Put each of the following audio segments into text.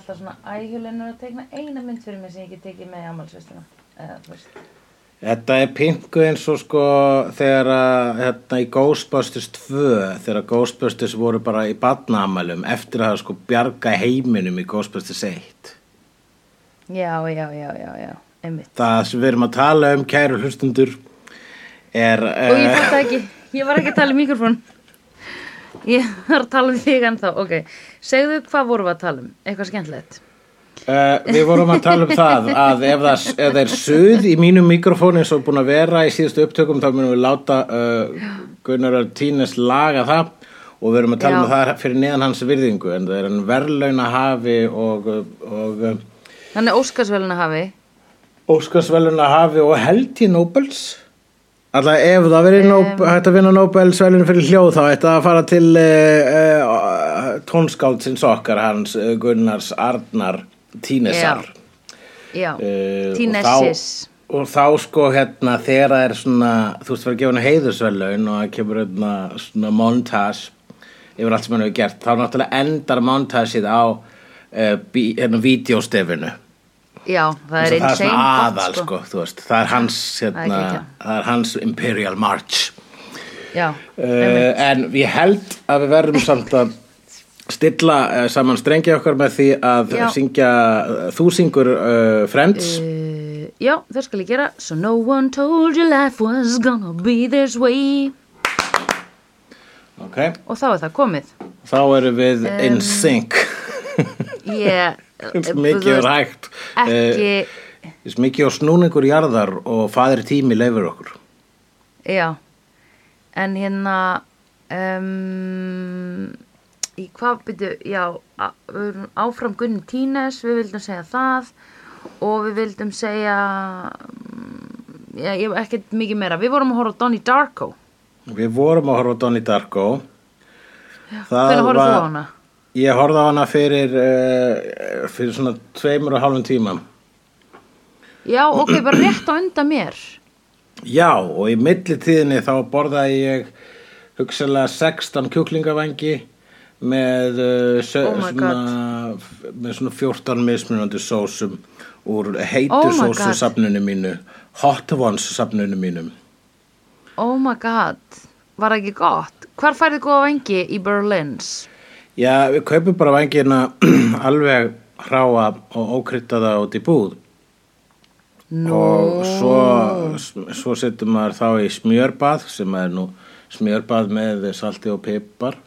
alltaf svona æhulinur að tekna eina mynd fyrir mig sem ég get tekið með í veist. Þetta er pingu eins og sko þegar að hérna í Ghostbusters 2 þegar Ghostbusters voru bara í badnaamælum eftir að sko bjarga heiminum í Ghostbusters 1 Já, já, já, já, já, einmitt. Það sem við erum að tala um kæru hlustundur er Og ég eh, fatt það ekki, ég var ekki að tala í mikrofón. Ég var að tala um þig ennþá, ok. Segðu hvað vorum við að tala um, eitthvað skemmtilegt. Uh, við vorum að tala um það að ef það, ef það er suð í mínum mikrofóni eins og búin að vera í síðustu upptökum þá munum við láta uh, Gunnar Tínes laga það og við erum að tala Já. um það fyrir neðan hans virðingu en það er hann verðlauna hafi og, og uh, Þannig Óskarsveluna hafi, Óskarsverðlauna hafi og held í Nobels Alltaf ef það verið um, hægt að vinna Nobelsverðlun fyrir hljóð þá ætti að fara til uh, tónskáldsins okkar hans uh, Gunnars Arnar Tínesar. Já, Eh, Tínessis. og og þá sko hérna þegar það er svona þú veist fyrir að gefa henni heiðursverðlaun og það kemur hérna svona montage yfir allt sem hann hefur gert þá náttúrulega endar montageið á uh, bí, hérna vídeostefinu. Já, það er það er svona gott, aðal sko, þú veist það er hans Það er hérna, það er hans Imperial March. Já, uh, en ég held að við verðum samt að stilla uh, saman strengi okkar með því að Já. syngja þú syngur uh, Friends uh, já, það skal ég gera. So no one told you life was gonna be this way. ok Og þá er það komið. Þá erum við in sync Eins mikið er hægt Ekki, Eh, mikið á snúningur jarðar og fadir tími leifur okkur já. En hérna, um, í hvað byrju, já, við erum áfram Gunni Tínes, við vildum segja það og við vildum segja, mm, já, ég hef ekkert mikið meira. Við vorum að horfa Donnie Darko. Við vorum að horfa Donnie Darko Hvernig horfðu þú á hana? Ég horfði á hana fyrir, uh, fyrir svona tveimur og hálfum tíma Já, ok, bara rétt á undan mér. Já, og í millitíðinni þá borðaði ég hugsalega 16 kjúklingavangi með, uh, Oh svona, með svona 14 mismunandi sósum úr heitu Oh safninu mínu, hot ones safninu mínum. Oh my god, var ekki gott? Hvar færði góða vengi í Berlins? Já, við kaupum bara vangina alveg hráa og ókryttaða út í búð Nú, og svo, svo setjum maður þá í smjörbað sem er nú smjörbað með salti og pipar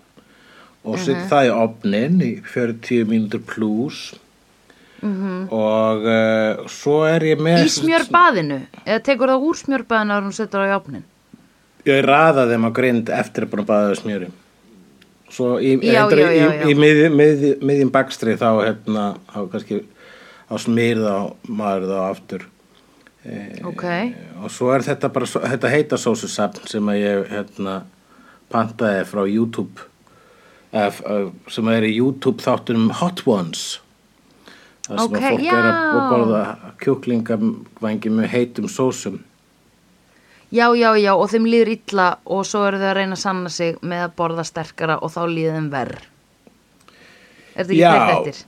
og setjum það í opnin í 40 mínútur pluss og uh, svo er ég með í smjörbaðinu? Eða tekur það úr smjörbaðinu að hún setur það í opnin? ég raða þeim á grind eftir að búin að baða smjöri svo í, Já, já, já, í, í mið, mið, miðjum bakstri þá hérna þá kannski á smýrða maður þá aftur. Ok, og svo er þetta bara þetta heita sósusafn sem að ég hérna pantaði frá YouTube ef, sem er í YouTube þáttunum Hot Ones það sem Ok, að fólk er já. að borða kjúklingavangi með heitum sósum já, já, já, og þeim líður illa og svo eru þau að reyna að sanna sig með að borða sterkara og þá líður þeim verð. Er þetta ekki Já. þeir þettir?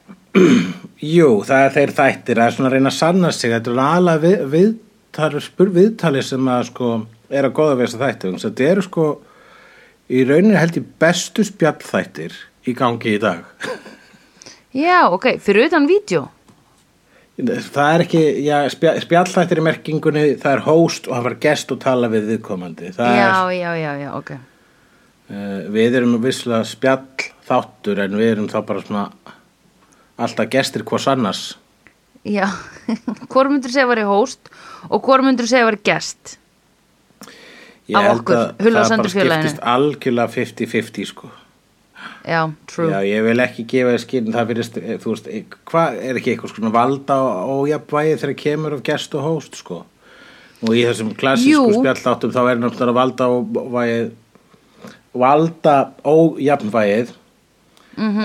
Jú, það er þeir þættir er svona að reyna að sanna sig þetta er alveg við, viðtali, spur viðtali sem að sko er að góða við þessa þættir að þetta eru sko í rauninni held ég bestu spjallþættir í gangi í dag Já, ok, fyrir utan vídeo. Það er ekki, já, spja, spjallþættir í merkingunni, það er host og hann var gest og tala við viðkomandi. Það Já, já, já, já, ok. er, uh, við erum visslega spjallþáttur en við erum þá bara svona alltaf gestir hvers annars. Já, hvor myndur segja að væri host og hvor myndur segja að væri gest? Af okkur, og það bara skiptist algjörlega 50-50 sko. Já, true. Já, ég vil ekki gefa þér skinn, það fyrir, þú veist, hvað er ekki eitthvað svona valda og ójafnvægi þegar kemur af gest og host, sko. Og í þessum klassísku spjalláttum þá er náttúrulega valda óvægið, valda ójafnvægið, mm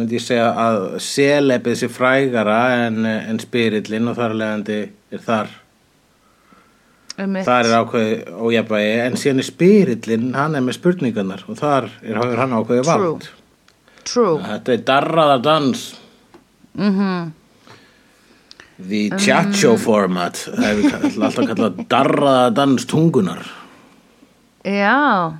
myndi ég segja að selepið sé frægara en, en spyrillin og þar leðandi er þar. Þar er ákveði ójafnvægi en síðan er spyrillin hann er með spurningarnar og þar er hann ákveði vald. True. Þetta er darraða dans. Mhm. The chacho format Það kall- alltaf kallað darraða dans tungunar Já.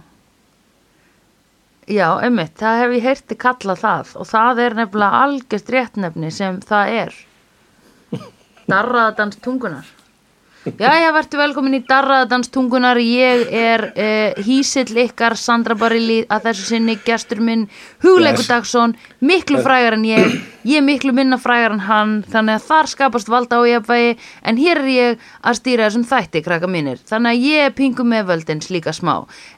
Já, einmitt, það hef ég heyrti kalla það og það er nefnilega algjört réttnefni sem það er. Darraðadans tungunar Jæja, vertu velkomin í Darraðadans tungunar Ég er uh, hísill ykkar Sandra Barilli að þessu sinni gestur minn Hugleikur. Dagsson miklu frægar en ég. Ég miklu minna frægar en hann þannig að þar skapast valda á jafnvægi. En hér er ég að stýra þessum þætti krakka mínir, þannig að ég pingu með völdin slíka smá,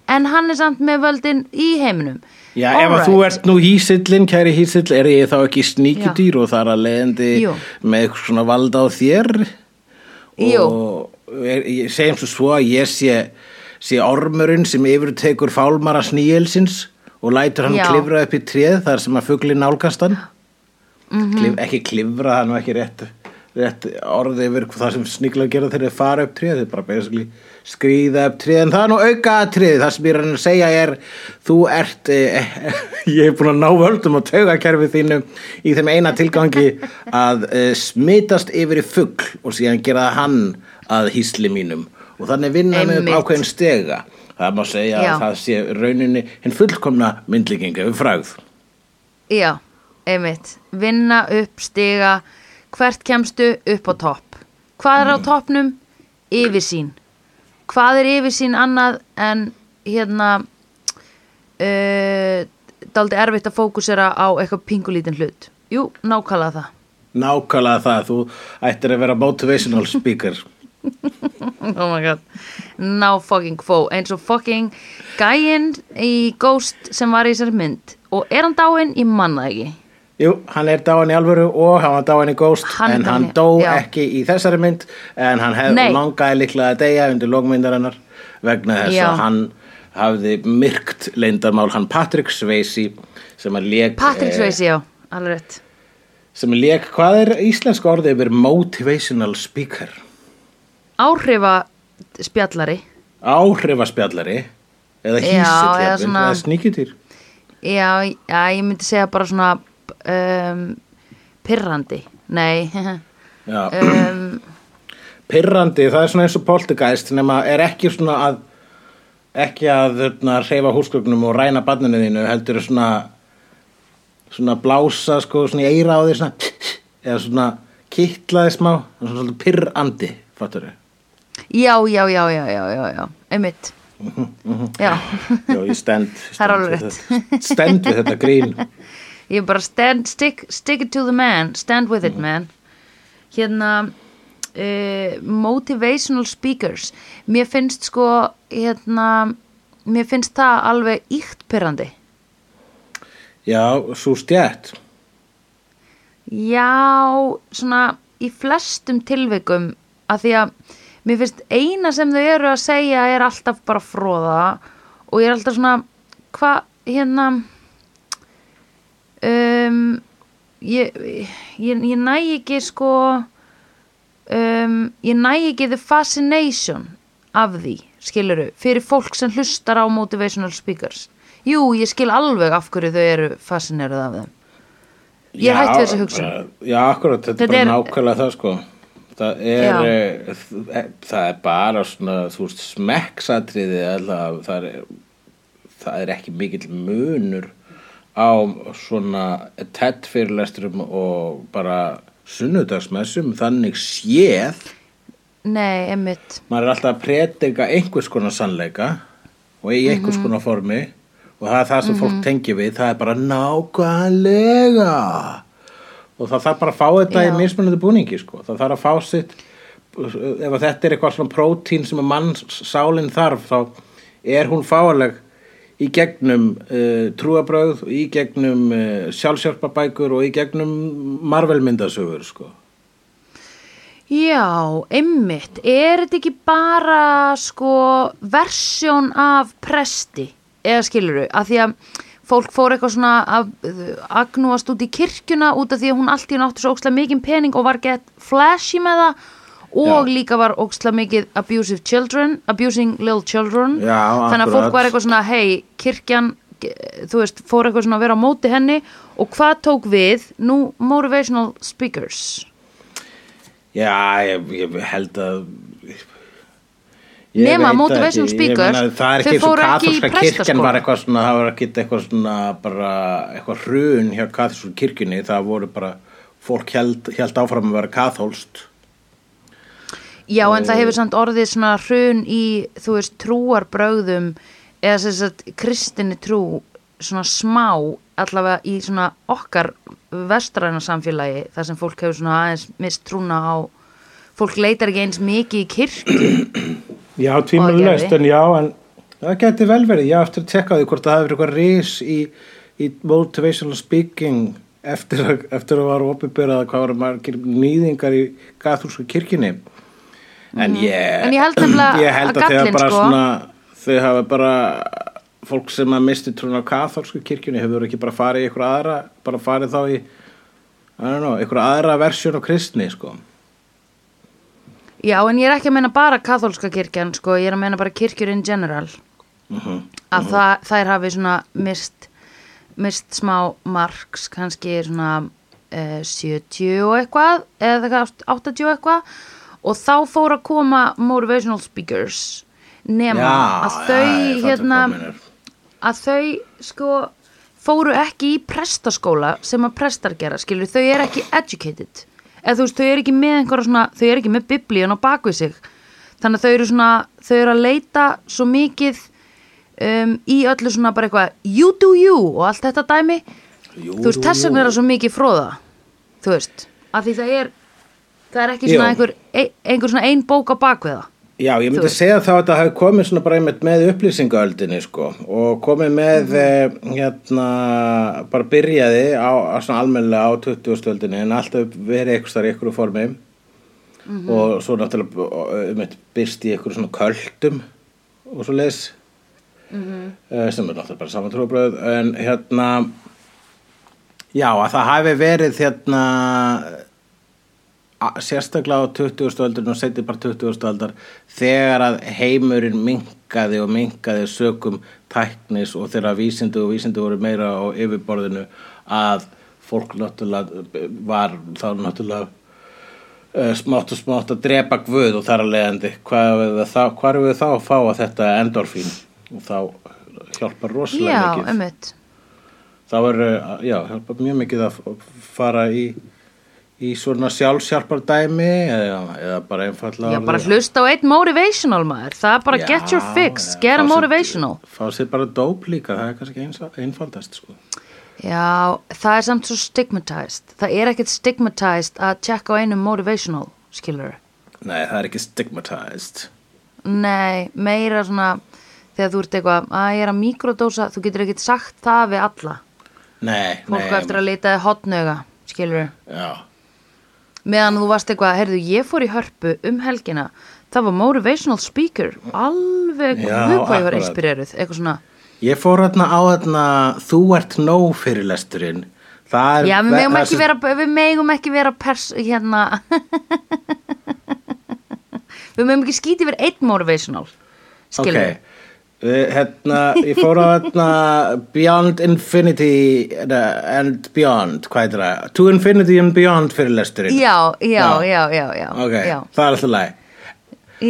en hann er samt með völdin í heiminum. Já, ef að Alright. þú ert nú hísillin, kæri hísill, er ég þá ekki sníkudýr og þar að leiðandi með svona valda á þér Jú. og ég segjum svo svo að ég sé, sé ormurinn sem yfir tekur fálmara sníelsins og lætur hann Já. klifra upp í tréð þar sem að fugli nálgast hann Mhm. Klif, ekki klifra, það er nú ekki rétt, rétt orði yfir það sem sniglar gera þegar þeir fara upp tréð, þeir bara basically skrýða upp tréð, en það er nú auka tréð, það sem ég er að segja er þú ert, eh, ég hef búin að ná völdum á taugakerfi þínu í þeim eina tilgangi að eh, smitast yfir í fugl og síðan gera hann að hísli mínum. Og þannig vinna með Einmitt. ákveðin stega. Það má segja Já. að það sé rauninni hinn fullkomna myndlíking yfir frægð. Já, einmitt. Vinna upp stiga. Hvert kemstu? Upp á topp. Hvað er á toppnum? Yfirsýn hvað er yfirsýn annað en hérna uh, daldi erfitt að fókusera á eitthvað pingulítinn hlut. Jú, nákvæmlega það. Nákvæmlega það, þú ættir að vera motivational speaker. Oh my god. Now fucking quo eins og fucking gæinn í Ghost sem var í þessari mynd. Og er hann dáinn, ég manna ekki Jú, hann er dáin í alvöru og hann var dáin í Ghost Hann en hann dó já. ekki í þessari mynd en hann hefði langaði líklega að deyja undir lókmyndarinnar vegna þess Já. að hann hafði myrkt leyndarmál. Hann Patrick Swayze sem að lék Patrick eh, Swayze, já, alveg rétt. sem að lék, hvað er íslenska orðið yfir motivational speaker? Áhrifa spjallari áhrifaspjallari eða hísill eða svona- eða sníkjutýr já, já, ég myndi segja bara svona um, pirrandi nei. Um, pirrandi, það er svona eins og poltergeist nema er ekki svona að ekki að þarna, hreyfa húsgögnum og ræna barninu þínu heldur svona svona blása sko svona í eira á því svona eða svona kittlaði smá svona svona pirrandi, fattur þau já, já, já, já, já, já, já einmitt. Já, Já, ég stend, Það er stend, stend við þetta grín ég bara stand, stick, stick it to the man stand with it man. Hérna uh, motivational speakers. Mér finnst sko hérna mér finnst það alveg íkt pirrandi Já, svo stjætt Já, svona í flestum tilvikum að því að mér finnst eina sem þau eru að segja er alltaf bara fróða og ég er alltaf svona hvað hérna um, ég, ég, ég næ ekki sko um, ég næ ekki the fascination af því, skiluru fyrir fólk sem hlustar á motivational speakers jú, ég skil alveg af hverju þau eru fascineruð af þeim Ég er hætt við þessu hugsun. bara- Já, akkurat, þetta, Þetta er bara er- nákvæmlega það sko Það er, Já. e, það er bara svona, þú veist, smekksatriði það er, það er ekki mikill munur á svona TED fyrirlesturum og bara sunnudagsmessum, þannig séð Nei, emmitt maður er alltaf að predika einhvers konar sannleika og í einhvers Mhm. konar formi og það er það sem fólk tengi við það er bara nákvæmlega og það þarf bara að fá þetta Já. í mismunandi búningi sko. það þarf að fá sitt ef þetta er eitthvað svona prótín sem að manns sálinn þarf þá er hún fáaleg í gegnum uh, trúabröð í gegnum uh, sjálfsjálpabækur og í gegnum marvelmyndasögur sko. Já, emmitt Er þetta ekki bara sko versjón af presti eða skiluru, af því að fólk fór eitthvað svona að agnúast út í kirkjuna út af því að hún allt í náttu svo ókslega mikið pening og var gett flashy með það og Já. líka var ókslega mikið abusive children, abusing little children. Já, þannig að fólk var eitthvað svona hei, kirkjan ge- þú veist, fór eitthvað svona að vera á móti henni. Og hvað tók við? Nú motivational speakers. Já, ég, ég held að veit motivational ekki, speakers, meina, það er ekki eins og kaþólska kirkjan var eitthvað svona, það var ekki eitthvað svona bara eitthvað hrun hjá kaþólska kirkjunni. Það voru bara, fólk held, held áfram að vera kaþólst Já, en það hefur samt orðið svona hrun í, þú veist, trúarbrögðum eða sem sagt kristinni trú svona smá allavega í svona okkar vestræna samfélagi þar sem fólk hefur svona aðeins mist trúna á fólk leitar ekki eins mikið í kirkju Já, tvímælalaust, en já, en það geti vel verið, ég á eftir að tekka því hvort það hefur eitthvað ris í, í motivational speaking eftir, að- eftir að var opinberað hvað var margir nýðingar í kaþólsku kirkjunni en ég Mhm. En ég held ég held að að gallinn, bara sko- svona þau hafa bara fólk sem að misti trúna á kaþólsku kirkjunni hefur ekki bara farið í eitthvað aðra bara farið þá í know, eitthvað aðra versjón á kristni sko. Já, en ég er ekki að meina bara katholska kirkjan, sko, ég er að meina bara kirkjur in general. Mhm. að það, þær hafi svona mist, mist smá marks, kannski svona uh, 70 og eitthvað eða eitthvað 80 og eitthvað og þá fór að koma motivational speakers nema að þau fatt hérna að þau sko fóru ekki í prestaskóla sem að prestar gera, skilur, þau eru ekki educated, eða þú veist, þau eru ekki með einhverja svona, þau eru ekki með biblíun á bakvið sig, þannig að þau eru svona þau eru að leita svo mikið um, í öllu svona bara eitthvað, you do you og allt þetta dæmi, Jú, þú veist, þess vegna er það svo mikið fróða, þú veist. Af því það er það er ekki svona einhver, ein, einhver svona ein bók á bakvið það. Já, ég myndi segja þá að þetta hafi komið svona bara einmitt með upplýsingaöldinni sko og komið með mm hérna bara byrjaði á, svona almennilega á 20-stöldinni en alltaf verið eitthvað starf í einhverju formi. Mhm. og svo náttúrulega einmitt byrst í einhverju svona köldum og svo leis Mhm. sem er náttúrulega bara samantrúbröð en hérna já að það hafi verið hérna sérstaklega á 20. öldurinn og setið bara 20. aldar þegar að heimurinn minkaði og minkaði sökum tæknis og þegar vísindi og vísindi voru meira á yfirborðinu að fólk náttúrulega var þá náttúrulega uh, smátt og smátt að drepa guð og þar að leiðandi hvað er við þá, hvað er við þá að fá að þetta endorfín og þá hjálpar rosalega Já, mikið einmitt þá er, uh, já, hjálpar mjög mikið að fara í í svona sjálfsjálpar dæmi eða, eða bara einfallega Já, bara hlusta á einn motivational maður. Það er bara get your fix, get a motivational. fá sér bara dóp líka, það er kannski einfaldast sko. Já, það er samt svo stigmatized. Það er ekkert stigmatized að checka á einu motivational, skilur nei, það er ekki stigmatized. Nei, meira svona þegar þú ert eitthvað að ég er að mikrodósa, þú getur ekkert sagt það við alla. Nei, Fólk nei á eftir að leita hotnöga, skilur já, meðan þú varst eitthvað, heyrðu, ég fór í hörpu um helgina, það var motivational speaker alveg, akkurat. inspireruð eitthvað svona, ég fór hérna á hérna þú ert nóg fyrirlesturinn já, við megum ekki vera við megum ekki vera pers, hérna. Við megum ekki skýti verið einn motivational skilur Ok, uh, hérna, ég fór á hérna Beyond Infinity uh, and Beyond, hvað heitir það? To Infinity and Beyond fyrirlesturinn já, já, Já. já, já, já, Ok, já, það er alltaf læg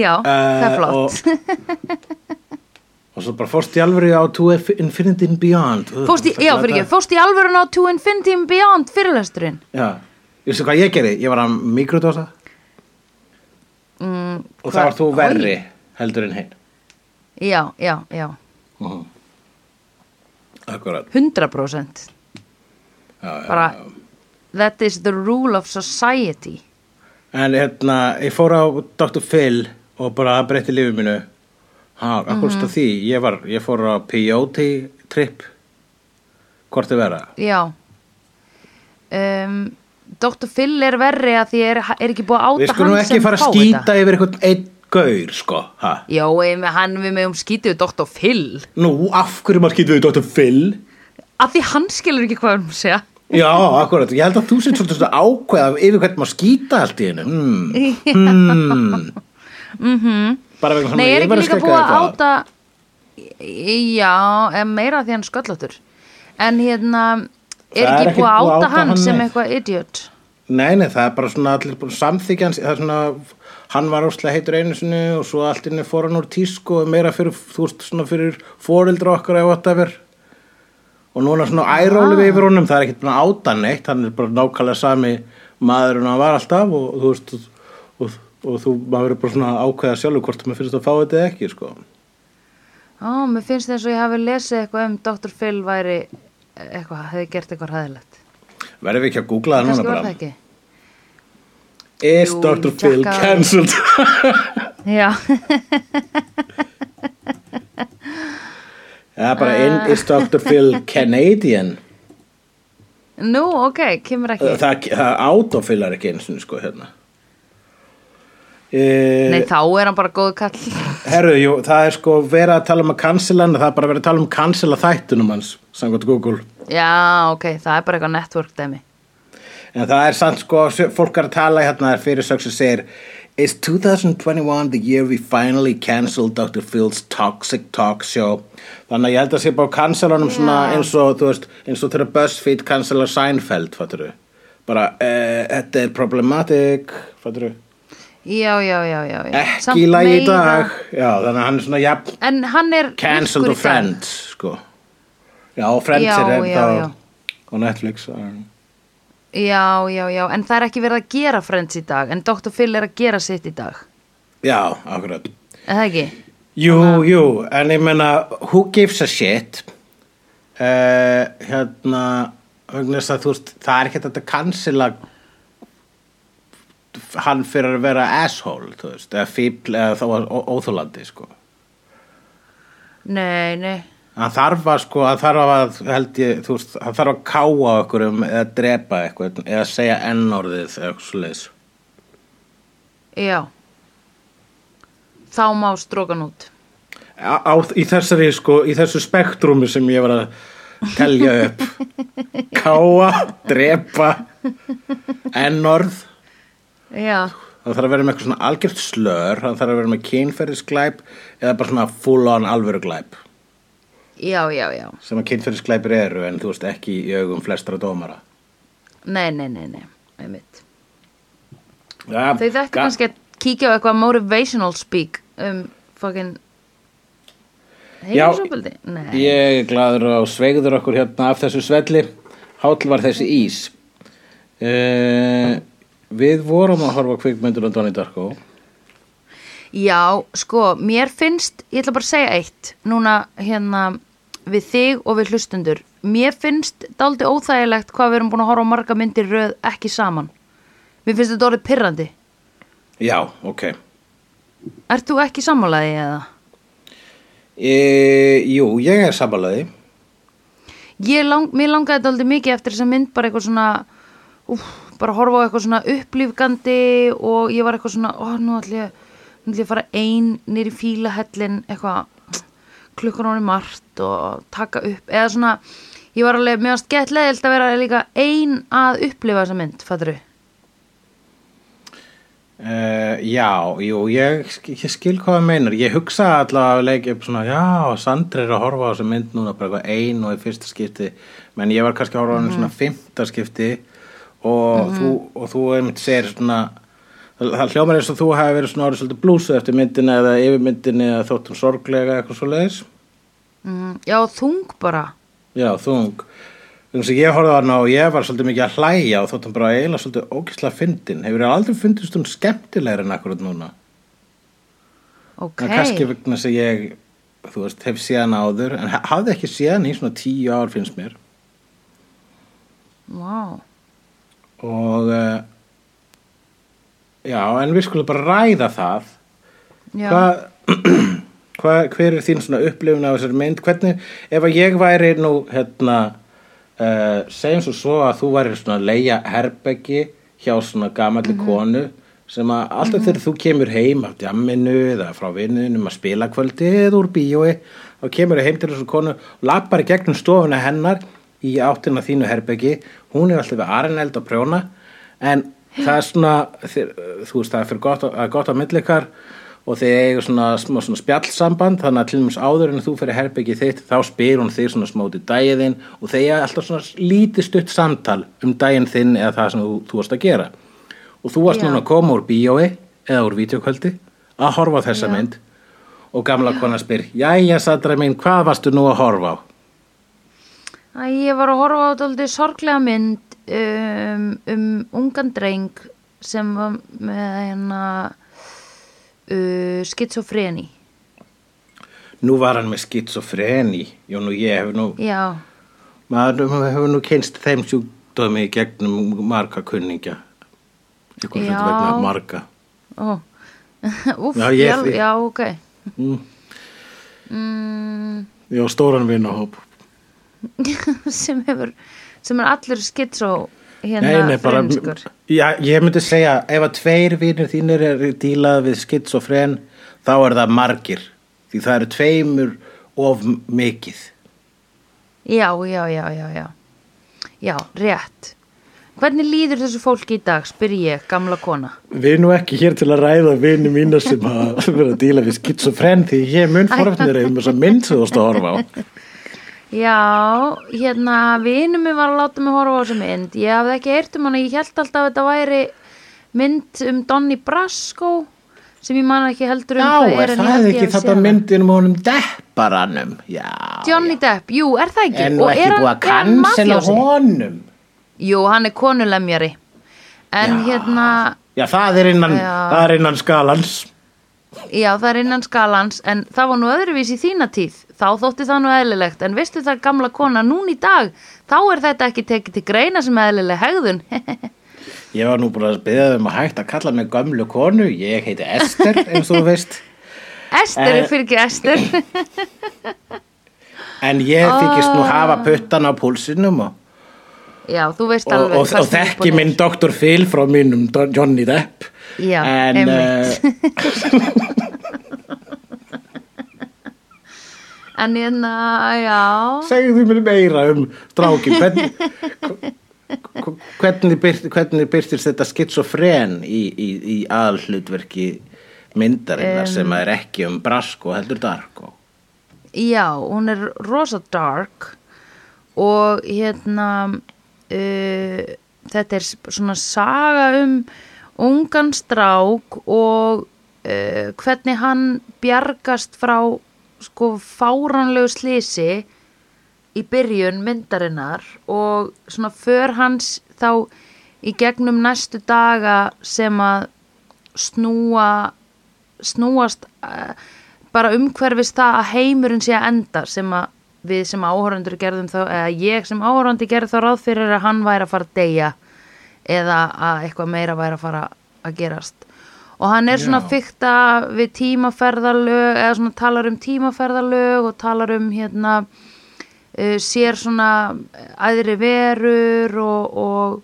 já það er flott. og, og svo bara fórst í alveg á To Infinity and Beyond. Uh, fórst í, já, fyrir ekki, fórst í alvörun á To Infinity and Beyond fyrirlesturinn Já, ég sé hvað ég gerði, ég var að mikrodosa mm, og það var þú verri heldur en hinn já, já, já, Mhm. Akkurat 100% já, já, bara já. that is the rule of society En hérna, ég fór á Dr. Phil og bara breytti lífið mínu. Ha, akkur Mhm. mm því, ég var, ég fór á peyote trip. Hvort er vera? já um, Dr. Phil er verri að því er, er ekki búið að áta Við skulum ekki sem fara að fá skýta þetta yfir einhvern einn gaur, sko. Ha? já, em, hann við meðum skýtið Dr. Phil Nú, af hverju maður skýta við Dr. Phil? að því hann skilur ekki hvað hann segja Já, akkurat, ég held að þú sétt svolítið svona ákveða yfir hvernig maður skýta allt í hennu. Hmm. Hmm. Bara vegna svona Nei, er ekki líka búið að áta Já, meira því hann sköllóttur En hérna Er Það ekki búið að búið áta hann hann sem eitthvað idiot Nei, nei, það er bara svona allir bara samþykjans, það er svona, hann var óslega heitur einu sinni og svo allt inni fór hann úr tísku og meira fyrir, þú veist, svona fyrir fóreldra okkar eða whatever. Og núna svona æróli við yfir honum, það er ekkert búin að áta neitt, hann er bara nákvæmlega sami maður en hann var alltaf og þú veist, og, og, og þú, maður er bara svona ákveða sjálfur hvort maður finnst að fá þetta eða ekki, sko. Ó, mér finnst þess að ég hafi lesið eitthvað um Dr. Phil væri eitthvað, hefði gert eitthvað hæðilegt Verðum við ekki að googla það núna Kannski var það bara? ekki Is Jú, Dr. Phil cancelled? Já, Það er bara, in, is Dr. Phil Canadian? nú, ok, kemur ekki það, það autofillar ekki eins og sko hérna e, Nei, þá er hann bara góð kall herru, jú, það er sko verið að tala um að cancela en það er bara verið að tala um cancela þættunum hans, samkvæmt Google Já, ok, það er bara eitthvað network dæmi en það er samt sko, fólk er að tala hérna fyrir sög sem segir Is 2021 the year we finally cancelled Dr. Phil's toxic talk show? Þannig að ég held að sé bara að cancela honum svona Já. eins og, þú veist, eins og þegar BuzzFeed cancela Seinfeld, fattur þú? Bara, eh, þetta er problematic, fattur þú? Já, já, já, já, já. Ekki Samt í dag. Já, þannig að hann er svona, jafn, En hann er cancelled og. Friends, sko. Já, Friends Já, er já, já. á Netflix. um, Já, já, já, en það er ekki verið að gera Friends í dag En Dr. Phil er að gera sitt í dag Já, akkurat. Er það ekki? Jú, jú, en ég meina, who gives a shit? Uh, hérna, að þú veist, það er ekki þetta cancela hann fyrir að vera asshole, þú veist, eða fíbl, eða þá ó- óþolandi, sko. Nei, nei Hann þarf að sko, hann þarf að, held ég, þú veist, hann þarf að káa okkur um eða drepa eitthvað, eða segja ennorðið eða eitthvað svo leiðis. Já. Þá má strókan út. Á, á, í þessari, sko, í þessu spektrumi sem ég var að telja upp. káa, drepa, ennorð, Já, hann þarf að vera með eitthvað svona algjört slör, hann þarf að vera með kynferðisglæp eða bara svona full on alvöru glæp, já, já, já sem að kynferðisglæpir eru en þú veist ekki í augum flestra dómara. Nei, nei, nei, nei, einmitt Ja, Þau þetta kannski að kíkja á eitthvað motivational speak um heimilisofbeldi? Nei, Ég er gladur og sveigður okkur hérna af þessu svelli. Háll var þessi ís. Uh, við vorum að horfa á kvikmyndur á Donnie Darko. Já, sko, mér finnst, ég ætla bara að segja eitt, núna hérna við þig og við hlustundur. Mér finnst dálítið óþægilegt hvað við erum búin að horfa á marga myndir röð ekki saman. Mér finnst þetta orðið pirrandi. Já, ok. Ert þú ekki sammálaði eða? E, jú, ég er samanlegaði. Ég lang, mér langaði dálítið mikið eftir þess að mynd bara eitthvað svona, úf, bara horfa á eitthvað svona upplýfgandi og ég var eitthvað svona, ó, nú ætlum ég, nú ætlum ég að fara ein nýri fílahellin, eitthvað, klukkan honum margt og taka upp, eða svona, ég var alveg, mér varst gett leðilt að vera líka ein að upplifa þessa mynd, fattur þú? Uh, já, jú, ég, ég skil hvað það meinar. Ég hugsa allavega leikja upp svona, já, Sandri er að horfa á þessu mynd núna bara ein og í fyrsta skipti. Men ég var kannski að horfa á henni svona fymta skipti og, þú, og þú einmitt segir svona, það, hljómar eins og þú hafi verið svona orðið svolítið blúsu eftir myndina eða yfir myndinni eða þóttum sorglega eitthvað svo leiðis. Mm, já, þung bara. Já, þung. Þannig að ég horfði á hana og ég var svolítið mikið að hlæja og þóttum bara eiginlega svolítið ógislega fyndin. Hefur aldrei fundist hún skemmtilegri en akkurat núna? Ok. En kannski vegna að ég, þú veist, hef séðan áður, en ha- hafði ekki séðan í svona tíu ár finnst mér. Vá. Og, uh, já, en við skulum bara ræða það. Já. Hvað, hva, hver er þín svona upplifun af þessari mynd? Hvernig, ef að ég væri nú, hérna, uh, segjum svo svo að þú væri svona leia herbeggi hjá svona gamalli konu sem að alltaf þegar þú kemur heim af djamminu eða frá vinnunum að spila kvöldið úr bíói þá kemur þau heim til þessu konu og lappar í gegnum stofuna hennar í áttina þínu herbeggi hún er alltaf við arineld og prjóna en það er svona þú veist það er fyrir gott, gott á millikar og þið eiga svona, smá svona spjallsamband þannig að til dæmis áður en þú fyrir herbyggið þitt þá spyr hún þig svona í daginn og þið eiga alltaf svona lítið stutt samtal um daginn þinn eða það sem þú, þú varst að gera og þú varst Já. núna að koma úr bíói eða úr vídeokvöldi að horfa á þessa Já. mynd og gamla kona spyr Jæja, Sandra mín, hvað varstu nú að horfa á? Æ, ég var að horfa á þetta sorglega mynd um, um ungan dreng sem var með hérna uh, skitsofreni. Nú var hann með skitsofreni Jón og ég hefur nú Já, maður hefur nú kynst þeim sjúkdómi gegnum marga kunningja eitthvað þetta vegna marga. Ó, úf, Já, já, já, ok. mm. Mm, Já, stóran vinahóp. Sem hefur, sem er allur skitsó hérna Nei, nei, bara frumskur. Já, ég myndi segja ef að tveir vinir þínir er dílað við skitsofren þá er það margir því það eru tveimur of mikið Já, já, já, já, já. Já, rétt. Hvernig líður þessu fólki í dag, spyr ég, gamla kona? Við erum nú ekki hér til að ræða vini mína sem að vera að díla við skitsofren því ég mun forfnir um þess að mynd sem þú varst að horfa á Já, hérna, vinur mig var að láta mig horfa á þessu mynd. Ég hafði ekki heyrt um hana, ég held alltaf að þetta væri mynd um Donny Brasco sem ég man ekki heldur um Já, er það ég ekki þetta myndin um honum depparanum? Já. Johnny Depp, jú, er það ekki? En nú Og ekki er búið hann- að er hann mafíósi? honum. Jú, hann er konulemjari. En Já. hérna, Já, það er innan, Já. það er innan skalans. já, það er innan skalans, en það var nú öðruvís í þína tíð. Þá þótti það nú eðlilegt, en veistu það gamla kona núna í dag, þá er þetta ekki tekið til greina sem eðlileg hegðun. Ég var nú búin að beða um að hægt að kalla mig gömlu konu. Ég heiti Ester, eins og þú veist. Ester er fyrir ekki Ester. En ég þykist nú Ah. hafa puttan á púlsinum og, Já, þú veist alveg og, og þekki minn Dr. Phil frá mínum Johnny Depp. Já, en, einmitt. eh, En hérna, já. Segðu mér meira um strákin hvernig hvernig, byrt, hvernig byrtist þetta skitsofren í, í, í aðhlutverki myndarinnar sem er ekki um Brasko heldur Darko Já, hún er rosa dark og hérna uh, þetta er svona saga um ungan strák og uh, hvernig hann bjargast frá sko fáranlegu slisi í byrjun myndarinnar og svona för hans þá í gegnum næstu daga sem að snúa snúast uh, bara umhverfist það að heimurinn sé að enda sem að við sem áhórandur gerðum þá, eða ég sem áhórandi gerði þá ráð fyrir að hann væri að fara að deyja eða að eitthvað meira væri að fara að gerast og hann er svona Já. fykta við tímaferðalög eða svona talar um tímaferðalög og talar um hérna uh, sér svona æðri verur og, og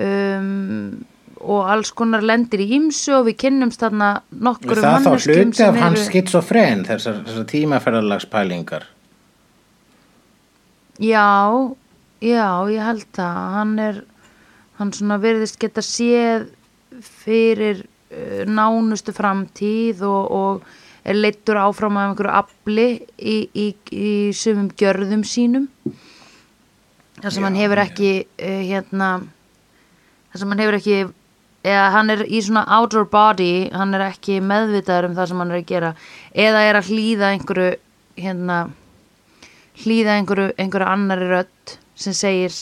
um, og alls konar lendir í ímsu og við kynnumst þarna nokkur það þá hluti af hans skitsofren þessar, þessar tímaferðalagspælingar Já, já, ég held það. Hann er, hann svona virðist geta séð fyrir nánustu framtíð og, og er leittur áfram af einhverju afli í, í, í sumum gjörðum sínum. Það sem Já, hann hefur ekki, uh, hérna, það sem hann hefur ekki, eða hann er í svona outer body, hann er ekki meðvitaður um það sem hann er að gera, eða er að hlýða einhverju, hérna, hlýða einhverju, einhverju annari rödd sem segir,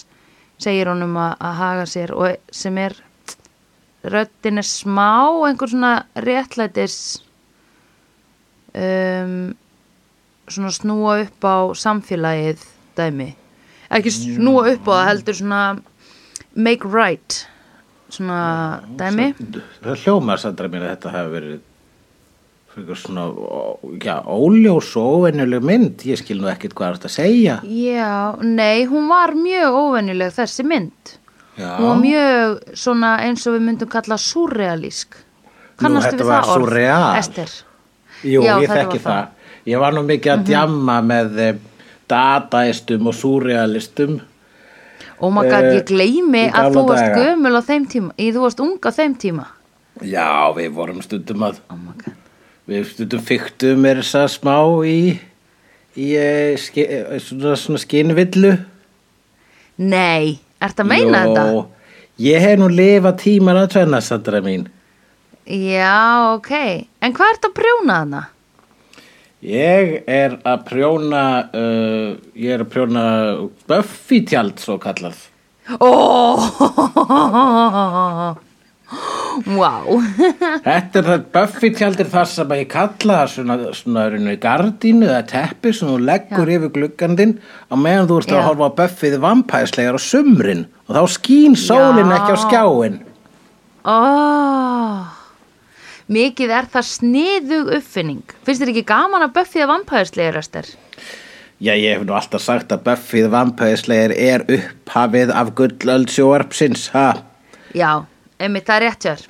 segir honum að, að haga sér og sem er röddin er smá einhver svona réttlætis um, svona snúa upp á samfélagið dæmi. Ekki snúa upp á það heldur svona make right svona dæmi. það hljómar Sandra mér að þetta hafi verið fyrir svona já, óljós og óvenjuleg mynd. Ég skil nú ekkit hvað er þetta að segja. Já, nei, hún var mjög óvenjuleg þessi mynd já, var mjög svona eins og við myndum kalla surrealísk kannastu við það orð, surreal. Ester jú, Já, ég þekki það. það. Ég var nú mikið að djamma með eh, dataistum og surrealistum oh my god, Eh, ég gleymi í að þú varst daga. gömul á þeim tíma í þú varst ung á þeim tíma já, við vorum stundum að oh Við stundum fyktum er þess að smá í, í eh, ske, eh, svona, svona skinvillu. Nei, ert að meina þetta? Ég hef nú lifað tíman að tvenna, Sandra mín. Já, ok. En hvað ert að prjóna hana? Ég er að prjóna, uh, ég er að prjóna Buffy tjald svo kallað. Ó, Wow. Þetta er það Buffy tjaldir þar sem ég kalla það svona, svona rauninu gardínu eða teppi sem þú leggur yfir gluggandinn á meðan þú ert Já. að horfa á Buffy vampæslegar á sumrin og þá skín sólin Já. ekki á skjáin. Ó, mikið er það sniðug uppfinning. Finnst þér ekki gaman að Buffy að vampæðislega restir? Já, ég hef nú alltaf sagt að Buffy vampæslegar er upphafið af gullöld sjóarpsins, ha? Já, einmitt það er rétt hér.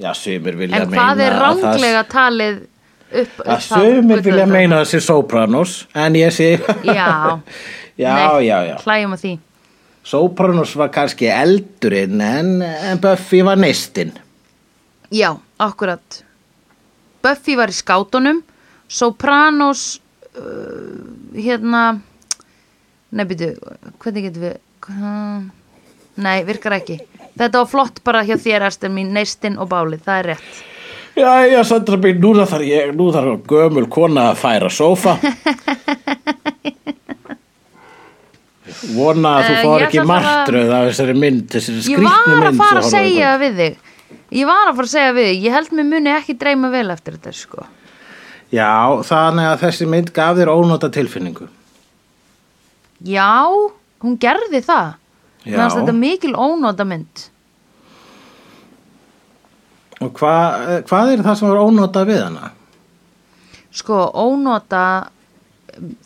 Já, sumir vilja En meina hvað er að það- ránglega talið upp? að upphaf sumir vilja gullöldar? meina þessi Sopranos en ég sé Já. já, Nei, já, já Hlæjum að því. Sopranos var kannski eldurinn en, en Buffy var neistinn Já, akkurat. Buffy var í skátunum, Sopranos, uh, hérna, nei byrju, hvernig getum við, nei, virkar ekki. Þetta var flott bara hjá þér, Esther mín, neistinn og bálið, það er rétt. Já, já, Sandra mín, nú þarf ég nú þarf gömul kona að færa sófa Vona að þú Eh, fór ég ekki martröð af þessari mynd, þessari Ég skrýtnu var mynd að fara að segja við þig, ég var að fara að segja við þig, ég held mér muni ekki dreyma vel eftir þetta, sko. Já, þannig að þessi mynd gaf þér ónóta tilfinningu Já, hún gerði það. Já. Mér fannst þetta mikil ónóta mynd. Og hva, hvað er það sem var ónóta við hana? Sko, ónota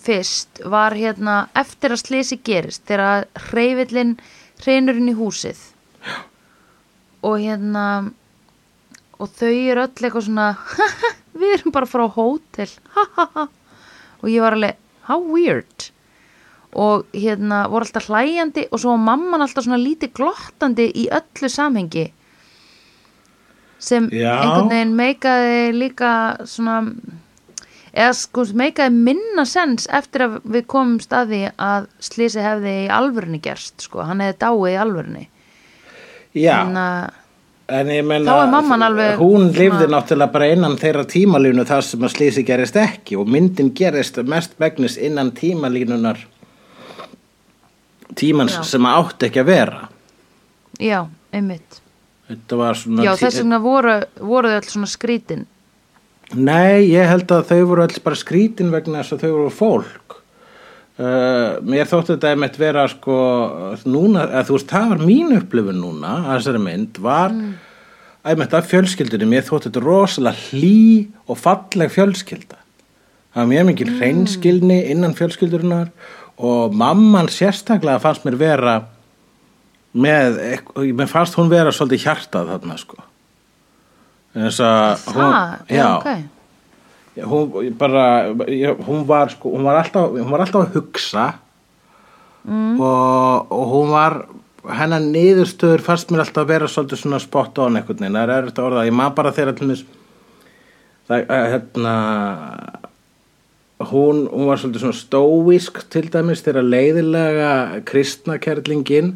fyrst var hérna eftir að slisi gerist þegar hreyfillin hreinurinn í húsið og hérna og þau eru öll eitthvað svona við erum bara að fara á hótel og ég var alveg how weird og hérna voru alltaf hlæjandi og svo var mamman alltaf svona lítið glottandi í öllu samhengi sem Já. einhvern veginn meikaði líka svona eða sko meikaði minna sens eftir að við komum staði að slísi hefði í alvörunni gerst sko, hann hefði dáið í alvörunni. Já, en að en ég menna hún lifði náttúrulega bara innan þeirra tímalínu þar sem að slísi gerist ekki og myndin gerist mest megnis innan tímalínunar tímans Já. sem átti ekki að vera. Já, einmitt. Þetta var svona já, þess vegna voru, voru þau öll svona skrítin. Nei, ég held að þau voru alls bara skrítin vegna þess að þau voru fólk. Uh, mér þótti þetta einmitt vera sko núna, að þú veist, það var mín upplifun núna að þessari mynd var mm. einmitt af fjölskyldunni, mér þótti þetta rosalega hlý og falleg fjölskylda. Það var mjög mikil hreinskilni innan fjölskyldurinnar og mamman sérstaklega fannst mér vera með, eitthvað- mér fannst hún vera svolítið hjartað þarna sko. Að það, já, ok. Já, hún bara hún var sko hún var alltaf, hún var alltaf að hugsa mm. og, og hún var hennar niðurstöður fannst mér alltaf að vera svolítið svona spot on veginn, það er þetta orða. Ég maður bara þeirra til mis það, að, hérna hún, hún var svolítið svona stóísk til dæmis þegar leiðilega kristnakerlingin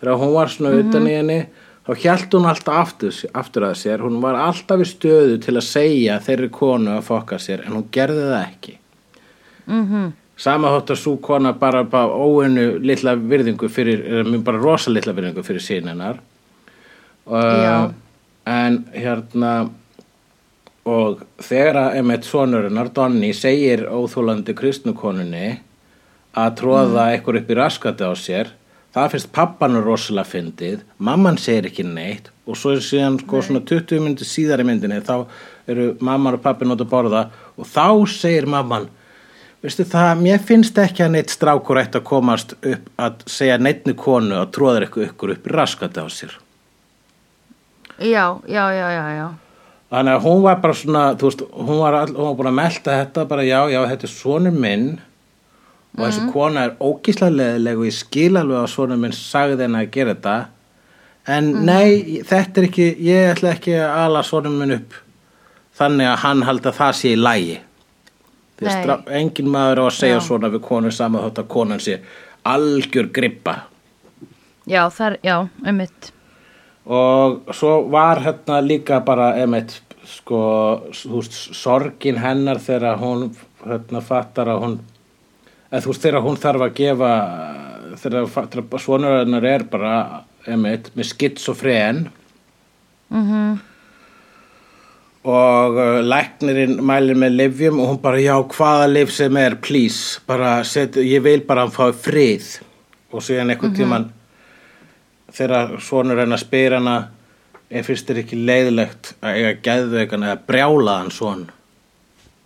þegar hún var svona utan í henni þá hjælt hún alltaf aftur, aftur að sér. Hún var alltaf í stöðu til að segja þeirri konu að fokka sér en hún gerði það ekki. Mm sama þótt að svo kona bara, bara óinu litla virðingu fyrir bara rosa litla virðingu fyrir sín hennar. Já. en hérna og þegar að emitt sonurinnar Donni segir óþólandi kristnukonunni að tróða eitthvað upp í raskati á sér það finnst pappanur rosalega fyndið mamman segir ekki neitt og svo er síðan sko svona 20 myndi síðar í myndinni þá eru mamman og pappin út að borða og þá segir mamman veistu það, mér finnst ekki að neitt strákur ætti að komast upp að segja neittni konu að tróða eitthvað upp í raskati á sér. Já, já, já, já, já Þannig að hún var bara svona, veist, hún var, all, hún var búin að melta þetta bara, já, já, þetta er sonur minn og þessi kona er ógíslega leðileg og ég skil alveg að sonur minn sagði henni að gera þetta. En nei, þetta er ekki, ég ætla ekki að ala sonur minn upp þannig að hann haldi að það sé í lægi engin maður á að segja Já. svona við konu saman þótt að konan sé algjör grippa. Já, það er, já, einmitt og svo var hérna líka bara einmitt sko, þú veist, sorgin hennar þegar hún hérna fattar að hún eða þú veist þegar hún þarf að gefa þegar, svonur hennar er bara einmitt með skitsofren mm og uh, læknirinn mælir með livjum og hún bara já hvaða liv sem er please bara set, ég vil bara að hann fái frið. Og síðan einhvern tíman þegar svonur hennar spyr hana er fyrst þér ekki leiðilegt að eiga geðveikan eða brjálaðan svon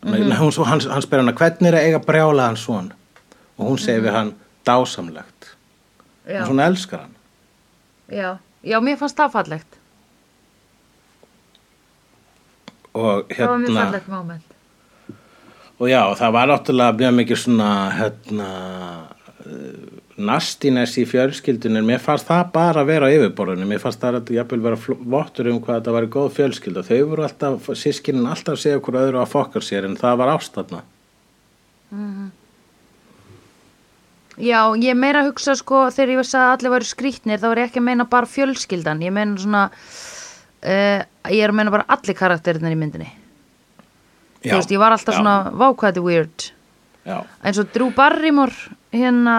nei, hún, hann, hann spyr hana hvernig er að eiga brjálaðan svon og hún segir við hann dásamlegt. Já, og svona elskar hann. Já, já, mér fannst það fallegt. Og Það var mjög hérna fallegt moment. Og já, það var náttúrulega mjög mikið svona hérna uh, nastiness í fjölskyldunum mér fannst það bara að vera á yfirborðinu. Mér fannst það að jafnvel vera vottur um hvað þetta var góð fjölskylda. Þau voru alltaf, sískinin alltaf segja okkur öðru að fokkar sér en það var ástæðna Já, ég meira að hugsa sko þegar ég veist að allir væri skrýtnir þá er ég ekki að meina bara fjölskyldan ég meina svona uh, ég er að meina bara allir karakterinir í myndinni. Já, þú veist, ég var alltaf já, svona vákvæði weird. Já, eins og Drew Barrymore hérna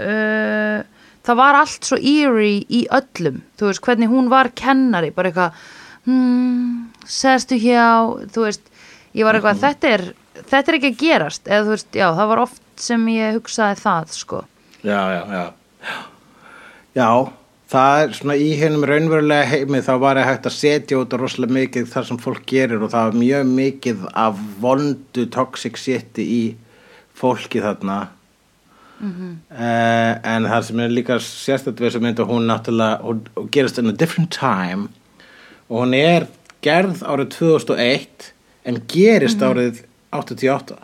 uh, það var allt svo eerie í öllum. Þú veist, hvernig hún var kennari bara eitthvað hmm, sestu hjá, þú veist. Ég var eitthvað, þetta er þetta er ekki að gerast, eða þú veist, já, það var oft sem ég hugsaði það, sko. Já, já, já. Já, það er svona í hennum raunverulega heimi þá var ég hægt að setja út rosalega mikið þar sem fólk gerir og það var mjög mikið af vondu toxic shiti í fólki þarna uh, en það sem er líka sérstætt við þessum mynd og hún náttúrulega hún, hún gerist in a different time og hún er gerð árið 2001 en gerist árið 88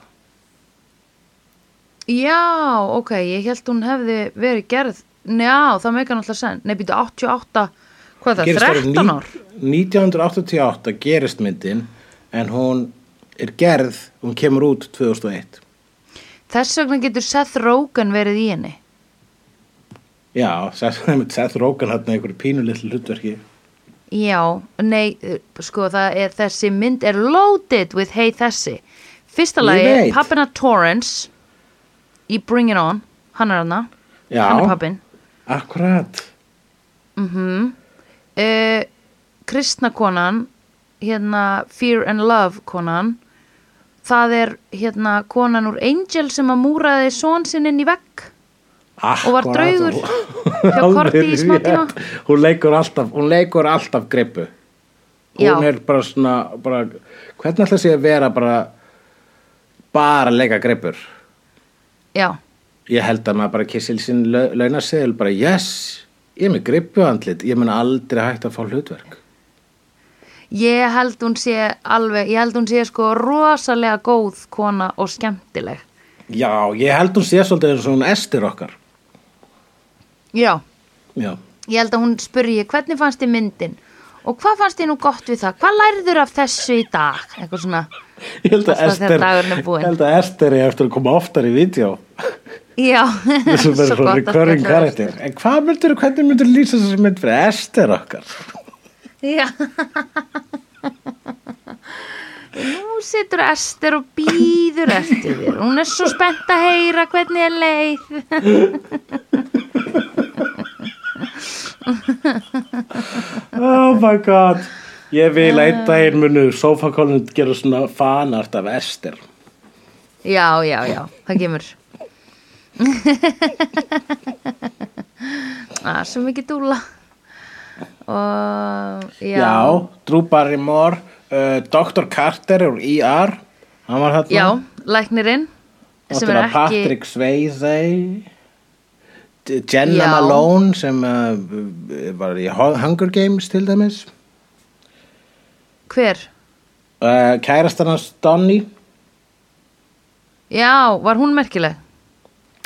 Já, ok, ég held hún hefði verið gerð Já, það meika náttúrulega senn. Nei, býtu 88, hvað Gerist það, árið 13 ní- ár? 1988 gerist myndin en hún er gerð hún kemur út 2001 Þess vegna getur Seth Rogen verið í henni. Já, Seth, Seth Rogen hann einhverju pínulitlu hlutverki. Já, nei, eh, sko það er þessi mynd er loaded with hey þessi. Fyrsta lagi, veit. pappina Torrance í Bring It On, hann er hana Já. hann er pappin akkurat. Mm uh, Kristna konan hérna Fear and Love konan það er hérna konan úr Angel sem að múraði són inn í vegg Og var draugur hjá Korti í smá tíma. hún leikur alltaf hún leikur alltaf grippu hún Já. er bara svona bara, hvernig ætla sé að vera bara bara leika grippur Já, ég held að maður bara kissil sín launasegil bara yes, ég er með grippu andlit ég mun aldrei hægt að fá hlutverk ég held hún sé alveg, ég held hún sé sko rosalega góð kona og skemmtileg. Já, ég held hún sé svolítið eins og hún estir okkar. Já, já, ég held að hún spurji hvernig fannst þið myndin? Og hvað fannst þið nú gott við það? Hvað lærður af þessu í dag? Eitthvað svona. Ég held að held að Ester er eftir að koma oftar í vídeo. Já, svo gott að karakter en hvað myndir, hvernig myndir lýsa þessu mynd fyrir Ester okkar Já. Nú situr Ester og býður eftir þér. Hún er svo spennt að heyra hvernig er leið. Oh my god. Ég vil einn daginn munu sofakólun gera svona fanart af Ester. Já, já, já, það kemur. Það er svo mikið dúla og já, já, Drew Barrymore uh, Dr. Carter úr ER hann var hérna já, læknirinn sem er ekki Patrick Swayze Jenna Já. Malone sem uh, var í Hu- Hunger Games til dæmis hver? uh, kærastarnas Donny Já, var hún merkileg?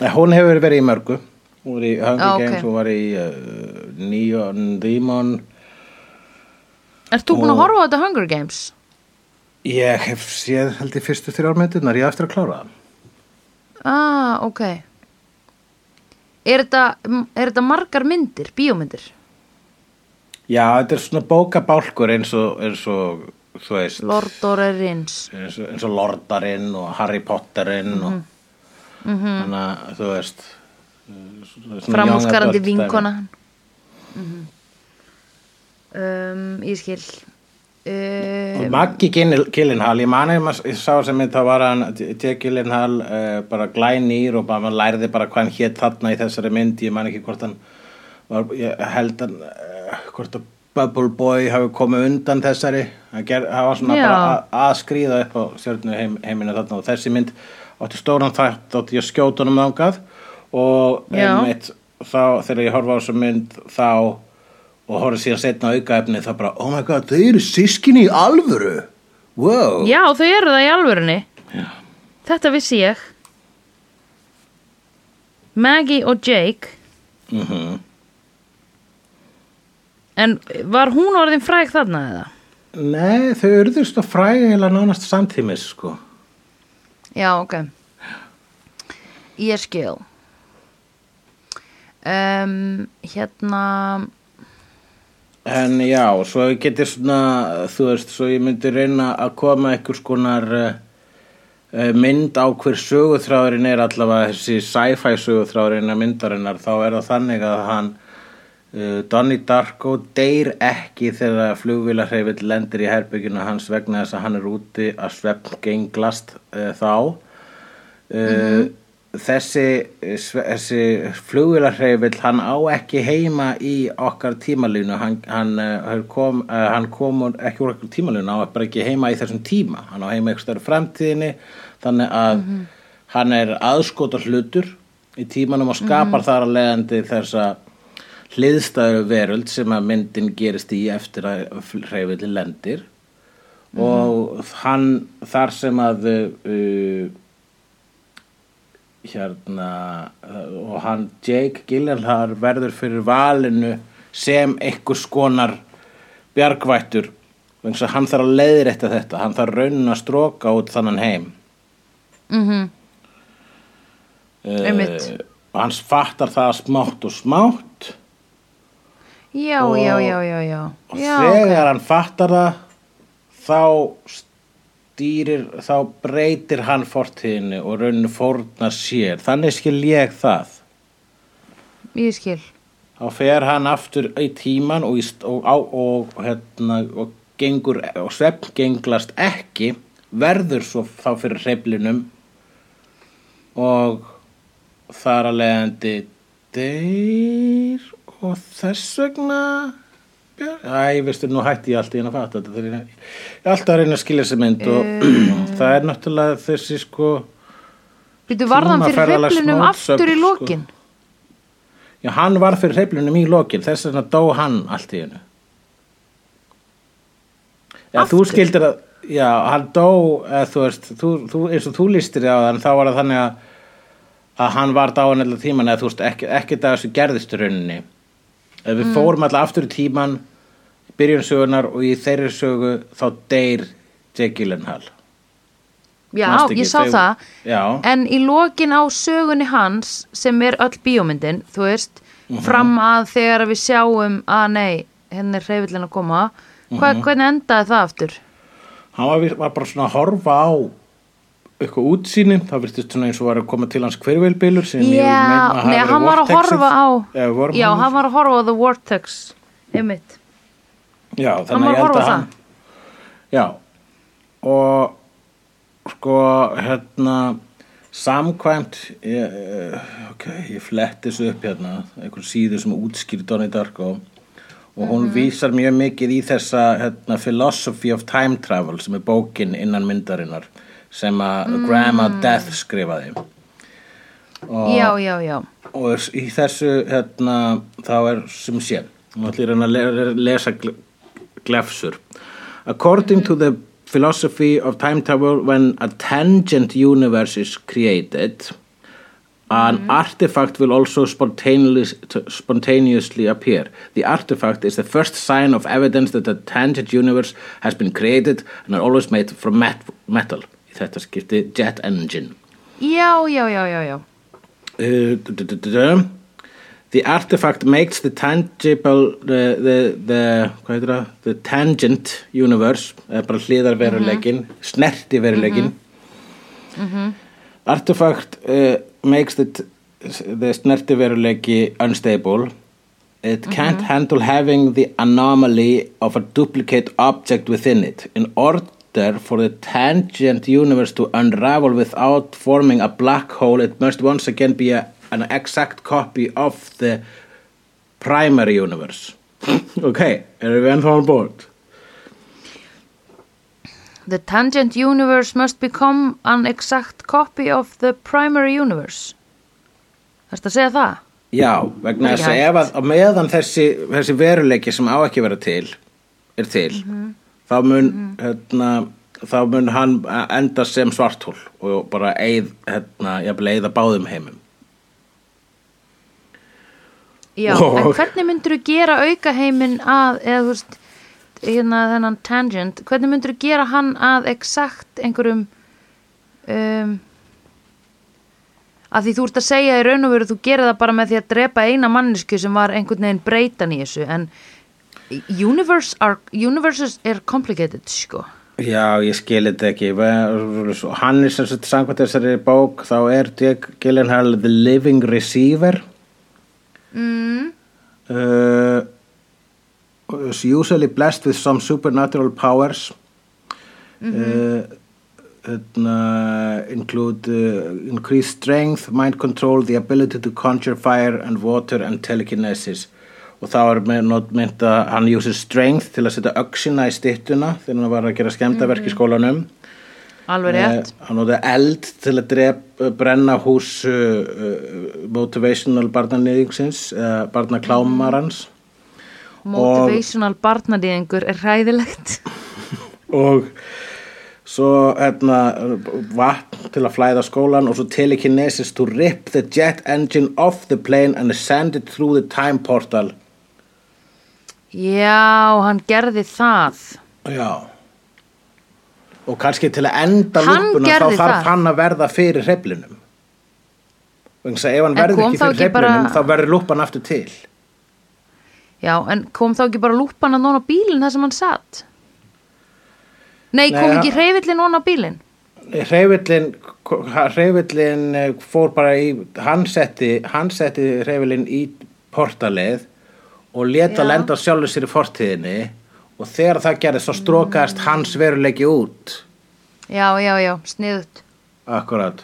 uh, hún hefur verið í mörgu hún var í Hunger Já, ok. Games hún var í uh, Neon Demon Ert þú búin að horfa á þetta Hunger Games? Ég hef séð held ég fyrstu þrjármyndunar, ég eftir að klára það. Ah, ok Er þetta, er þetta margar myndir, bíómyndir? Já, þetta er svona bókabálkur eins og, eins og þú veist, Lord of the Rings eins og, eins og Lordarinn og Harry Potterinn og þannig að þú veist dæmi. vinkona mm um, Ég skil. Og uh, Maggi Gyllen- Gyllenhaal, ég mani um að ég sá sem mynd, þá var hann Jake Gyllenhaal uh, bara glænýr og bara, maður lærði bara hvað hann hétt þarna í þessari mynd, ég man ekki hvort hann var, ég held hann uh, hvort að Bubble Boy hafi komið undan þessari, hann, ger, hann var svona Já. bara að, skrýða upp á stjórnu heim, heiminu þarna. Og þessi mynd átti stóran þátt, átti ég að skjóta honum þangað. Og Já. einmitt þá þegar ég horfa á þessu mynd þá og horfði síðan setna aukaefni þá bara, oh my god, þau eru sískinni í alvöru. Wow. Já, þau eru það í alvörunni. Þetta vissi ég. Maggie og Jake. Mm En var hún orðin fræg þarna eða? Nei, þau urðust að frægilega nánast samtímis sko. Já, ok. Ég skil um, Hérna En já, svo ég geti svona, þú veist, svo ég myndi reyna að koma einhvers konar uh, mynd á hver söguþráðurinn er allavega þessi sci-fi söguþráðurinn að myndarinnar, þá er það þannig að hann, uh, Donnie Darko, deyr ekki þegar flugvílarhreifill lendir í herbygginu hans vegna þess að hann er úti að svefn genglast uh, þá. Uh, þessi, þessi flugvélarhreifill hann á ekki heima í okkar tímalínu. Hann, hann, kom, uh, hann kom úr- ekki úr okkar tímalínu hann á bara ekki heima í þessum tíma. Hann á heima eitthvað stærri framtíðinni þannig að hann er aðskotar hlutur í tímanum og skapar þar að leiðandi þessa hliðstæðu veröld sem að myndin gerist í eftir að hreyfill lendir. Og hann þar sem að uh, hérna uh, og hann Jake Gyllenhaal verður fyrir valinu sem einhvers konar bjargvættur þess að hann þarf að leiðrétta þetta. Hann þarf raunin að stróka út þannan heim. Mm uh, Einmitt. og hans fattar það smátt og smátt. Já, Og- já, já, já, já og Já, þegar hann fattar það þá stýrir þá breytir hann fortíðinu og rauninu fórnar sér. Þannig skil ég það. Ég skil. Þá fer hann aftur í tíman og, og, og, hérna, og gengur og svefn genglast ekki verður svo þá fyrir hreyflinum og þar að leiðandi deyr og þess vegna Æ, veistu, nú hætti ég alltaf inn að fatta þetta ég er alltaf að reyna að skilja þessi mynd og það er náttúrulega þessi sko Býtu varðan fyrir mótsögn, aftur í sko. lokin Já, hann var fyrir hreyflunum í lokin, þess vegna dó hann allt í hennu. Já, þú Aftur? skildir að, já, hann dó, eða, þú veist, þú, þú, eins og þú lístir á þann, þá var það þannig að, að hann var dáin allar tíman, eða þú veist, ekki, ekki það sem gerðist í rauninni. Ef við fórum allar aftur í tíman, byrjun sögunar og í þeirri sögu þá deyr Jake Gyllenhaal. Já, ekki, ég sá þau- það Já. En í lokin á sögunni hans sem er öll bíómyndin, þú veist Mhm. fram að þegar við sjáum að nei, henni er hreyfillin að koma. Hva, hvernig endaði það aftur? hann var, var bara svona að horfa á eitthvað útsýni, það virtist svona eins og var að koma til hans hverfélbylur sem ég Já, meina að verið hann var að horfa á Já, Já, hann- var að horfa á The Vortex einmitt. Já, þannig að ég held að hann Já og sko hérna samkvæmt ég, eh, ok, ég fletti þessu upp hérna einhver síðu sem útskýr Donnie Darko og hún vísar mjög mikið í þessa hérna, Philosophy of Time Travel sem er bókin innan myndarinnar sem að Grandma Death skrifaði. Og Já, já, já. Og í þessu hérna, þá er sem sé og ætlum hérna að le- lesa gle- glefsur according to the philosophy of time travel when a tangent universe is created An artifact will also spontaneous, spontaneously appear. The artifact is the first sign of evidence that a tangent universe has been created and are always made from met metal. Í þetta skipti jet engine. Já, já, já, já, já. Uh, du- du- du-. The artifact makes the tangible the, the, the, hvað heitir það? the tangent universe bara hliðarveruleikin snerti veruleikin artifact uh, makes the, the snerti veruleiki unstable it can't handle having the anomaly of a duplicate object within it in order for the tangent universe to unravel without forming a black hole. It must once again be a, an exact copy of the primary universe. Ok, erum við ennþá on board The tangent universe must become an exact copy of the primary universe. Þarfst að segja það? Já, vegna þess að ef að meðan þessi, þessi veruleiki sem á ekki vera til er til þá mun hérna, þá mun hann enda sem svarthól og bara eið hérna, jafnvel eiða báðum heimum. Já, Og- en hvernig myndur þú gera aukaheiminn að, eða þú veist, hérna þennan tangent, hvernig myndur þú gera hann að exakt einhverjum, um, að því þú ert að segja í raun og veru, þú gerir það bara með því að drepa eina mannesku sem var einhvern veginn breytan í þessu, en universe are, universes er complicated, sko. Já, ég skil þetta ekki. Hann er sem sagt samkvæmt þessari bók þá er Jack Gyllenhaal the living receiver. Mm. uh, usually blessed with some supernatural powers. Uh, uh, include uh, increased strength, mind control the ability to conjure fire and water and telekinesis og þá er mynd að hann uses strength til að setja öxina í styttuna þegar hann var að gera skemmtaverk í skólanum. Alveg rétt. Eh, hann notaði eld til að drep, brenna hús uh, motivational barnanýðingsins uh, barnaklámarans. Motivational barnadýðingur er hræðilegt. og svo hérna vatn til að flæða skólan og svo telekinesis to rip the jet engine off the plane and send it through the time portal Já, hann gerði það. já og kannski til að enda lúpuna þá þarf það. hann að verða fyrir hreflinum þess að ef hann kom ekki fyrir hreflinum bara- þá verður lúpan aftur til Já, en kom þá ekki bara lúpan að nóna bílinn þar sem hann satt? Nei, kom Nei, ekki hann- hreyfillin nóna bílinn? hreyfillin hreyfillin fór bara í hann setti, hann setti hreyfillin í portalið og leta Já. lenda sjálfur sér í fortíðinni og þegar það gerði svo strókaðist hans veruleiki út. Já, já, já, sniðut. akkurat.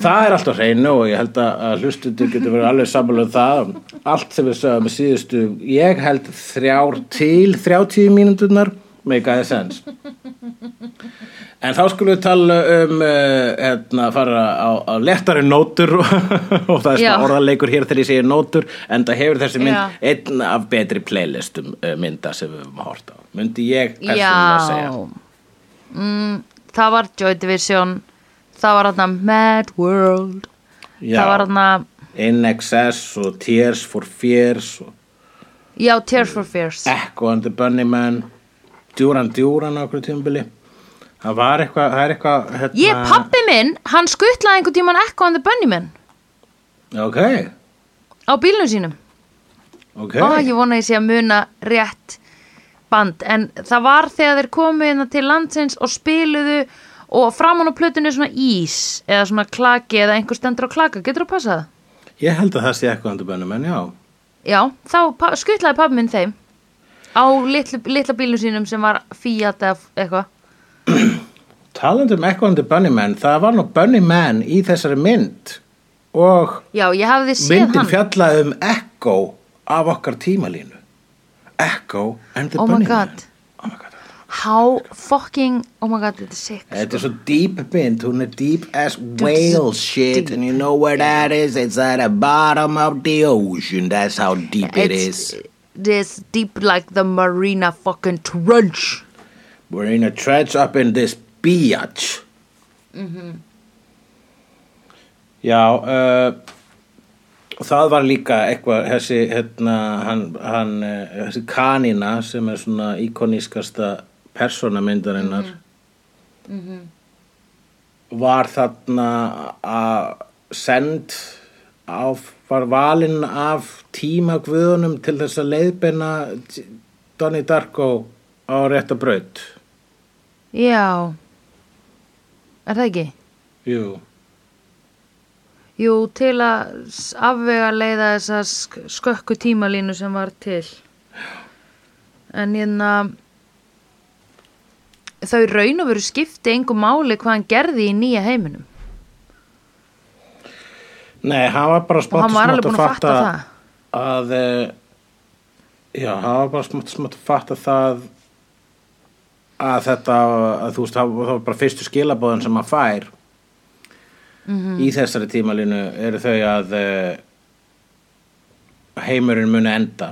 Það er alltaf hreinu og ég held að hlustundur getur verið alveg sammála um það. Allt sem við sögum með síðustu ég held þrjár til 30 mínúturnar. make a sense En þá skulum við tala um uh, hérna, fara á, á lettari nótur og það er svona orðaleikur hér þegar ég segir nótur en það hefur þessi mynd Já. einn af betri playlistum uh, mynda sem við höfum að horta á. Myndi ég persónulega segja. Já. Mm, það var Joy Division, það var hann Mad World, Já. það var hann In Excess og Tears for Fears og já, Tears for Fears. Echo and the Bunnyman Duran Duran á okkur tímabili. Það var eitthvað, það er eitthvað hérna, Ég, pappi minn, hann skuttlaði einhvern tímann Echo and the Bunnymen Ok, á bílnum sínum. ok. Ó, ég vona að ég sé að muna rétt band, en það var þegar þeir komu hérna til landsins og spiluðu og framan á plötunni svona ís eða svona klaki eða einhver stendur á klaka, getur þú passað það? Ég held að það sé Echo and the Bunnyman, já. Já, þá skuttlaði pabbi minn þeim á litlu, litla bílnum sínum sem var Fiat eða eitthvað. Talandi um Echo and the Bunnyman, það var nú Bunnyman í þessari mynd og Já, myndin fjallaði um Echo af okkar tímalínu. Echo and the Oh my Bunnyman. god. Oh my god. How fucking, oh my god, þetta er sick. Þetta er svo deep mynd, hún er deep as whale shit deep. and you know where that is? It's at the bottom of the ocean, that's how deep it It's is. This deep like the Marina fucking Trench. We're in a trench up in this biatch. Já, uh, það var líka eitthvað, þessi, hérna, hann, hann, uh, þessi kanina sem er svona íkonískasta persónamyndarinnar var þarna að send á, var valinn af tíma guðunum til þess að leiðbeina Donnie Darko á rétta braut. Já. Er það ekki? Jú. Jú, til að afvega leiða þessa sk skökku tímalínu sem var til. En hérna, þau raun og veru skipti engu máli hvað hann gerði í nýja heiminum. Nei, hann var bara Og smátt var smátt að fatta að eh, já, hann var bara smátt smátt að fatta það að þetta að þú veist, það var bara fyrstu skilabóðin sem hann fær Mhm. í þessari tímalínu eru þau að uh, heimurinn muni enda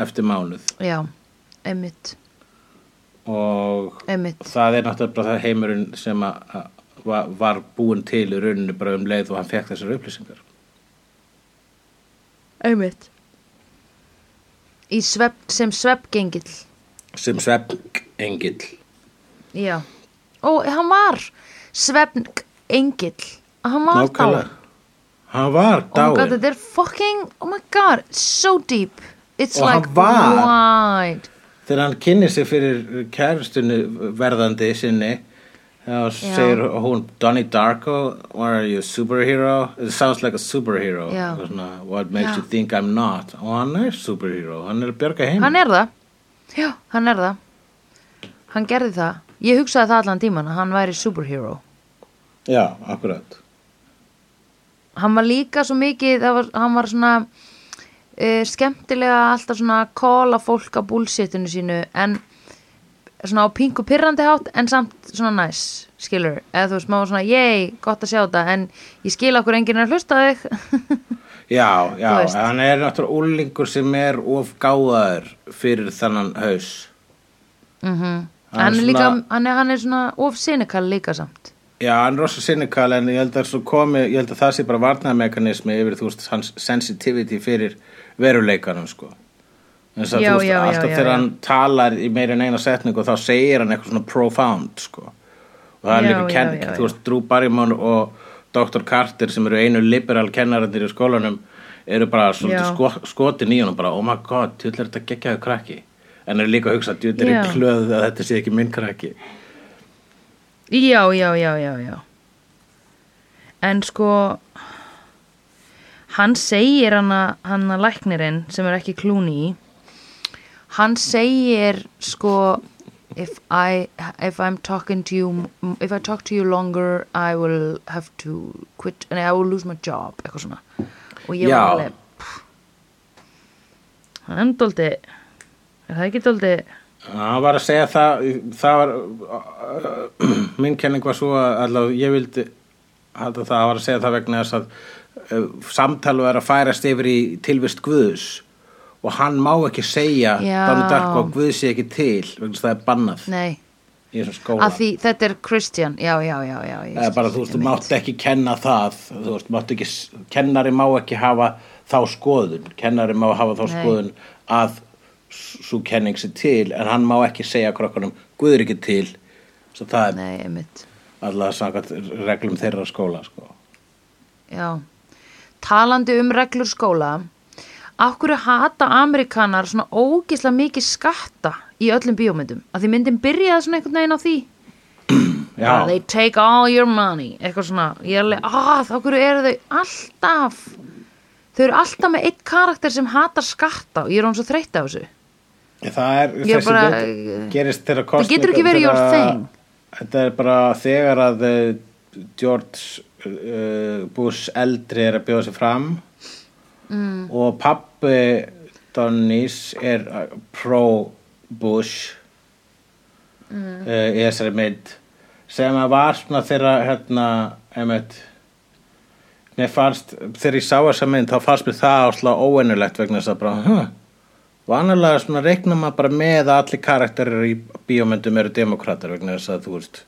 eftir mánuð Já, einmitt, og einmitt. það er náttúrulega bara það heimurinn sem að var, var búin til í rauninu bara um leið og hann fekk þessar upplýsingar. Í svepp, sem sveppgengill. sem svefn engill Já. Ó, hann var sveppgengill. Hann var Nákvæmlega. dáinn. Hann var Oh my god, þetta er fucking, oh my god, so deep. It's Og like wide. Þegar hann kynni sig fyrir kærustunni verðandi sinni, þá segir hún, Donnie Darko, are you, a superhero? It sounds like a superhero. Svona, what makes Já. you think I'm not? Og hann er superhero, hann er að björga heim. Hann er það. Já, hann er það. Hann gerði það. Ég hugsaði það allan tíman, að hann væri superhero. Já, akkurat. Hann var líka svo mikið, var, hann var svona uh, skemmtilega alltaf svona að kóla fólk á bullshitinu sínu, en svona á pingu pirrandi hátt, en samt svona næs, skilur. Eða þú veist, var svona, yey, gott að sjá þetta, en ég skil okkur enginn að hlusta þig. Já, já, hann er náttúrulega úlingur sem er of gáðaður fyrir þannan haus. mm Hann hann, er er líka, svona- hann, er, hann er svona of cynical líka samt. Já, hann er rosa cynical en ég held að, komi, ég held að það sé bara varnarmekanismi yfir þú veist hans sensitivity fyrir veruleikanum sko. Þess að Já, þú veist já, alltaf já, þegar hann talar í meira en eina setningu þá segir hann eitthvað svona profound sko. Og það er líka já, kenn, já, þú veist Drew Barrymore og Dr. Carter sem eru einu liberal kennarandir í skólanum eru bara Já. sko, skotin í honum bara oh my god, þú er þetta geggjaðu krakki en er líka að hugsa, þú er Já. klöð að þetta sé ekki minn krakki Já, já, já, já, já. En sko, hann segir hann hann að læknirinn sem er ekki klúni í, hann segir sko, if, I, if I'm talking to you, if I talk to you longer, I will have to quit, and I will lose my job, eitthvað svona. Og ég var alveg, hann dóldi, er það ekki dóldi, hann var að segja það það var minn kenning var svo að allavega ég vildi halda það, var að segja það vegna þess að uh, samtali er að færast yfir í tilvist Guðs og hann má ekki segja. Donnie Darko að Guð sé ekki til vegna það er bannað nei, í þessum skóla því þetta er Christian, já, já, já, já. ég eða bara þú veist, þú mátt ekki kenna það þú veist, mátt ekki kennari má ekki hafa þá skoðun kennari má hafa þá Nei. skoðun að svo kenning sér til en hann má ekki segja krokkunum Guð er ekki til svo það er Nei, allavega samkvæmt reglum þeirra skóla sko. já. Talandi um reglur skóla, af hverju hata Amerikanar svona ógislega mikið skatta í öllum bíómyndum? Að því myndin byrjaði svona einhvern veginn á því? já, They take all your money, eitthvað svona. Ég er alveg, að, af hverju eru þau alltaf, þau eru alltaf með eitt karakter sem hatar skatta og ég er hún svo þreytt á þessu. það er Ég þessi bara- hlut gerist þeirra Það getur ekki verið your thing. þetta er bara þegar að eh, George uh, Bush eldri er að bjóða sig fram mm. og pappi Donnys er uh, pro-Bush mm. í þessari mynd sem að var svona þeirra hérna, einmitt mér fannst, þegar ég sá þessa mynd þá fannst mér það ásla óennulegt vegna þess að bara, huh, vanalega svona reikna maður bara með að allir karakterir í bíómyndum eru demokrater vegna þess að þú veist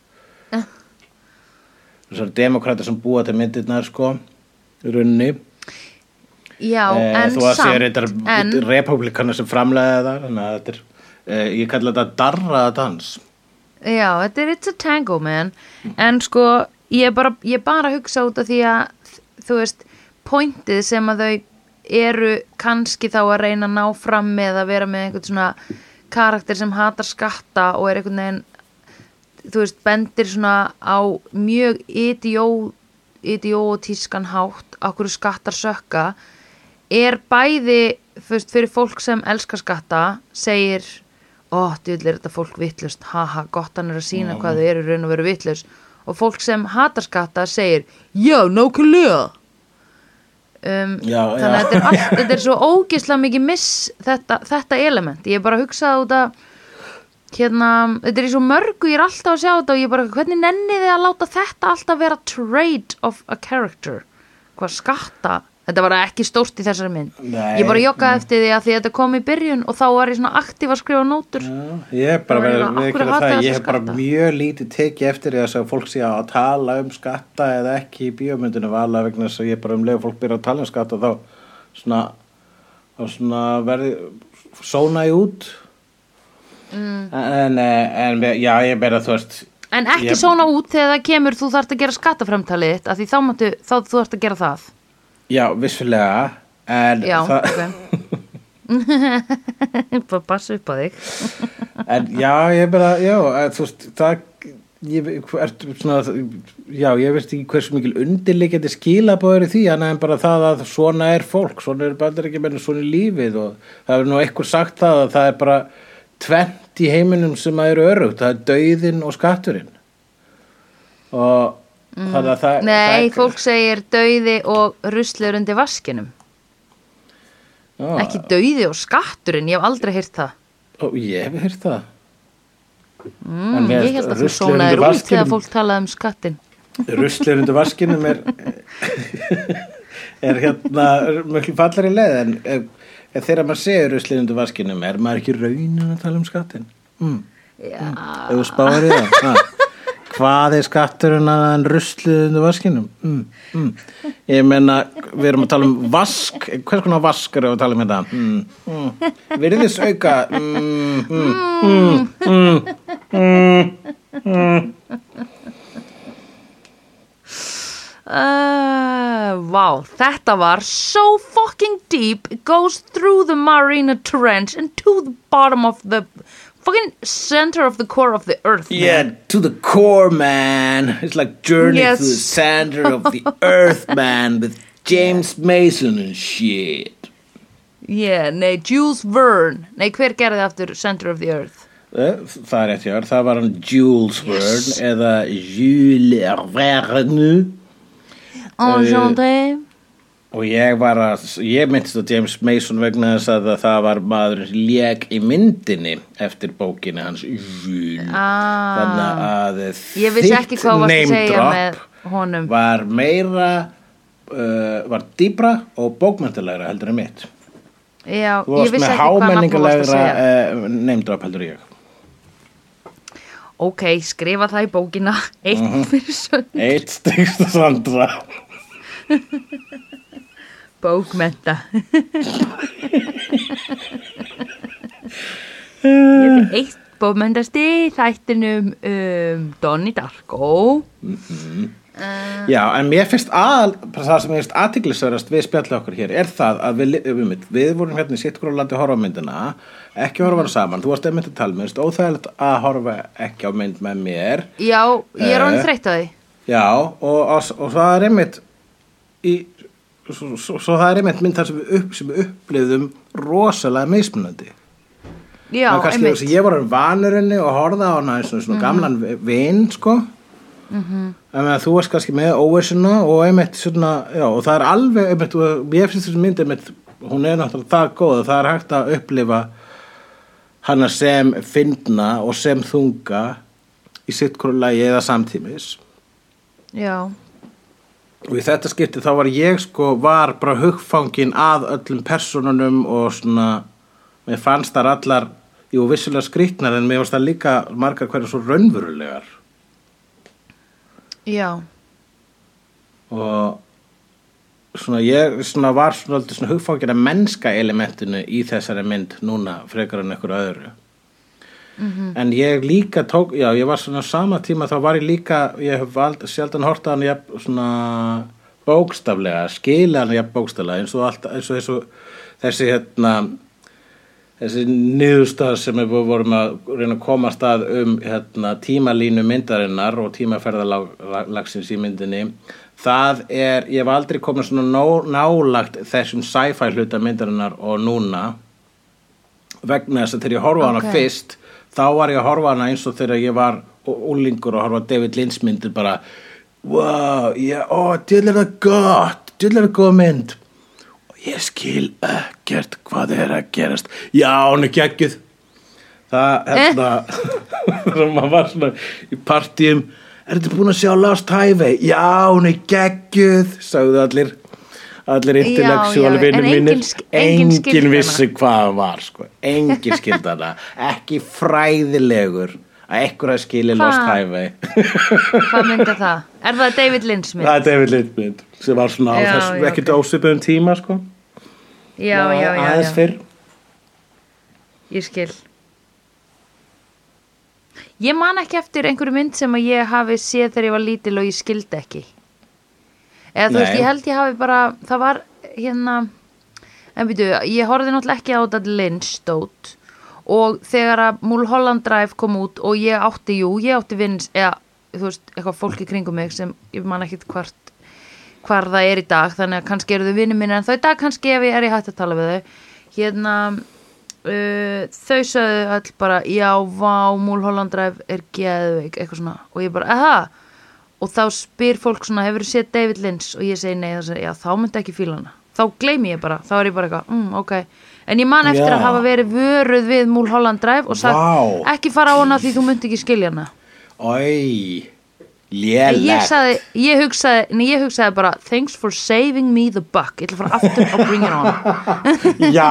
þessar demokrata sem búa til myndirnar sko í rauninni Já, Eh, en þú að samt sér þetta en, republikanar sem framlega það þannig að þetta er eh, ég kalla þetta darraða dans. Já, þetta er it's a tango man. En sko, ég er bara, ég bara hugsa út af því að þú veist, pointið sem að þau eru kannski þá að reyna að ná fram með að vera með einhvern svona karakter sem hatar skatta og er einhvern veginn þú veist, bendir svona á mjög idió, idiotískan hátt á hverju skattar sökka er bæði veist, fyrir fólk sem elskar skatta segir ó, djúl er þetta fólk vitlust haha, gott hann er að sína hvað þau eru raun og veru vitlust og fólk sem hatar skatta segir, já, nákvæmlega. Um, Já, þannig að þetta er, allt, þetta er svo ógislega mikið miss þetta, þetta element, ég er bara að hugsa út að hérna, þetta er í svo mörgu ég er alltaf að sjá þetta og ég er bara, hvernig nennið þið að láta þetta alltaf vera trait of a character? Hvað skatta þetta var ekki stórt í þessari mynd. Nei, ég bara joggaði eftir því að því að þetta kom í byrjun og þá var ég svona aktíf að skrifa nótur. Já, ég er bara verið við hverju það, ég hef bara skatta? mjög lítið tekið eftir því að fólk sé að tala um skatta eða ekki í bíómyndinu vala vegna þess að ég bara um leið fólk byrja að tala um skatta þá svona, þá svona verði sóna ég út. Mm. en, en já ég bara þú veist en ekki Ég- svona út þegar það kemur þú þarft að gera skattaframtalið þá, þá þú þarft að gera það já vissulega. En já, það, ok. Bara passa upp á þig. En já ég bara já að, þú veist það ég, ertu svona, já, ég veist ekki hversu mikil undirleikjandi skilabóður í því annað en bara það að svona er fólk svona er bara ekki meina svona er lífið og það er nú eitthvað sagt það að það er bara tvent í heiminum sem að eru örugt, það er dauðin og skatturinn. Og að það nei, það, fólk segir dauði og ruslur undir vaskinum. Já, ekki dauði og skatturinn, ég hef aldrei heyrt það. Og ég hef heyrt það. Mm, ég held að undir út vaskinum- þegar fólk talaði um skattin ruslir undir vaskinum er er hérna mjög fallari leið en þegar maður segir ruslir undir vaskinum er maður ekki raunin að tala um skattin mm. já, ef þú spáir í það. Ha. hvað er skatturinn að en ruslið undir vaskinum mm. Mm. ég menna við erum að tala um vask hvers konar vask erum við að tala um þetta mm. Mm. virðis auka mm. Mm. Uh, vá, þetta var so fucking deep goes through the Marina Trench and to the bottom of the fucking center of the core of the earth man. Yeah, to the core, man. It's like Journey Yes. to the center of the earth, man, with James Mason and shit. Yeah, nei, Jules Verne Nei, hver gerði aftur Center of the Earth? Eh, Það er rétt hjá þér, það var hann Jules Verne eða Jules Verne Enchanté og ég var að, ég myndist á James Mason vegna þess að það var maður lék í myndinni eftir bókinni hans Jules Ah. þannig að þitt name drop var meira uh, var dýbra og bókmyndalega heldur en mitt. Já, þú varst með segja. uh, neymdrap heldur ég. Ok, skrifa það í bókina. Eitt Mhm. fyrir sönd eitt stegst Sandra Bókmenta Ég er eitt bókmentasti þættinum um, Donnie Darko. Já en mér finnst að það sem mér finnst aðtiklisverðast við spjallu okkur hér er það að við, við, við vorum hérna í sittkóra landi að horfa á myndina ekki horfa hana saman, þú varst einmitt að tala með óþægilegt að horfa ekki á mynd með mér. Já, ég er Eh. orðin þreytt á því. Já, og, og, og það er einmitt í, svo, svo, svo það er einmitt mynd þar sem við, upp, sem við upplifðum rosalega mismunandi. Já, einmitt. ég var vanur henni og horfða á hana og svona gamlan vin sko. Mhm. en að þú varst kannski með óvissuna og einmitt svona, já, og það er alveg einmitt, og ég finnst þessi mynd einmitt hún er náttúrulega það góð að það er hægt að upplifa hana sem fyndna og sem þunga í sitt hverju lagi eða samtímis. Já, og í þetta skipti þá var ég sko var bara hugfangin að öllum personunum og svona mér fannst þar allar jú vissulega skrýtnar en mér fannst það líka margar hverju svo raunverulegar. Já. Og svona ég svona var svona, svona hugfákjara mennska elementinu í þessari mynd núna frekar en einhver öðru -hmm. en ég líka tók já ég var svona sama tíma þá var ég líka ég hef vald, sjaldan horta hann jafn, svona bókstaflega skila hann jafn bókstaflega eins og, allt, eins og þessu, þessi hérna þessi niðurstað sem við vorum að reyna að komast að um hérna, tímalínu myndarinnar og tímaferðalagsins í myndinni það er, ég hef aldrei komið svona ná, nálagt þessum sci-fi hluta myndarinnar og núna vegna þess að þegar ég horfa hana Ok. fyrst þá var ég að horfa hana eins og þegar ég var úlingur og horfa David Lynch myndir bara wow, já, ó, djöðlega er það gott djöðlega er góð mynd. Og ég skil ekkert hvað er að gerast. Já, hún er geggjuð. Það, hérna sem maður var svona í partíum er þetta búin að sjá Lost Highway? Já, hún er geggjuð sagðu allir allir en enginn mínir enginn hana. vissi hvað það var sko. enginn skildi hana ekki fræðilegur að ekkur að skilja Lost? Highway Hvað myndi það? Er það David mynd? það er David mynd sem var svona á þessum já, ekkert ok. ósvipuðum tíma sko. Já, já, já, aðeins fyrr Ég skil. Ég man ekki eftir einhverju mynd sem ég hafi séð þegar ég var lítil og ég skildi ekki. Eða þú veist, Nei. ég held ég hafi bara, það var hérna, en byrju, ég horfði náttúrulega ekki á þetta Lynch stótt og þegar að Mulholland Drive kom út og ég átti, jú, ég átti vins, eða, þú veist, eitthvað fólk í kringum mig sem ég man ekkit hvort, hvar það er í dag, þannig að kannski eru þau vinni minni en þá í dag kannski ef ég er ég hægt að tala við þau. Hérna, uh, þau sögðu öll bara já, vá, Múlholland Drive er geðveik, eitthvað svona og ég bara, aha og þá spyr fólk svona, hefur séð David Lynch? Og ég segi nei, þá segi, já, þá myndi ekki fíla hana. Þá gleymi ég bara, þá er ég bara eitthvað mm, ok, en ég man eftir Já. að hafa verið vöruð við Múlholland Drive og sagt, Vá. ekki fara á hana því þú myndi ekki skilja hana. Ói, En ég, sagði, ég, hugsaði, nei, ég hugsaði bara thanks for saving me the buck. Ég ætla að fara aftur og bring it on. Já,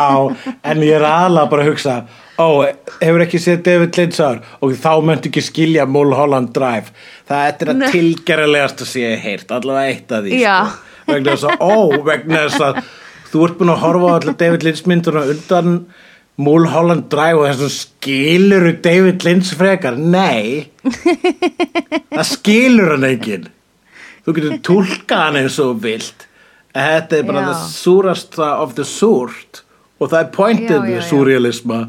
en ég er aðlega bara að hugsa Ó, hefur ekki séð David Lynch áður? Og þá möntu ekki skilja Mulholland Drive. Það er þetta Nei. tilgerðarlegast að sé heyrt allavega eitt af því sko. vegna þess að, ó, vegna þess að þú ert búin að horfa á allir David Lynch mynduna undan Mulholland Drive og þess að skilur David Lynch frekar, nei. Það skilur hann enginn. Þú getur túlkað hann eins og vilt. Þetta er bara the súrasta of the súrt og það er pointið við já.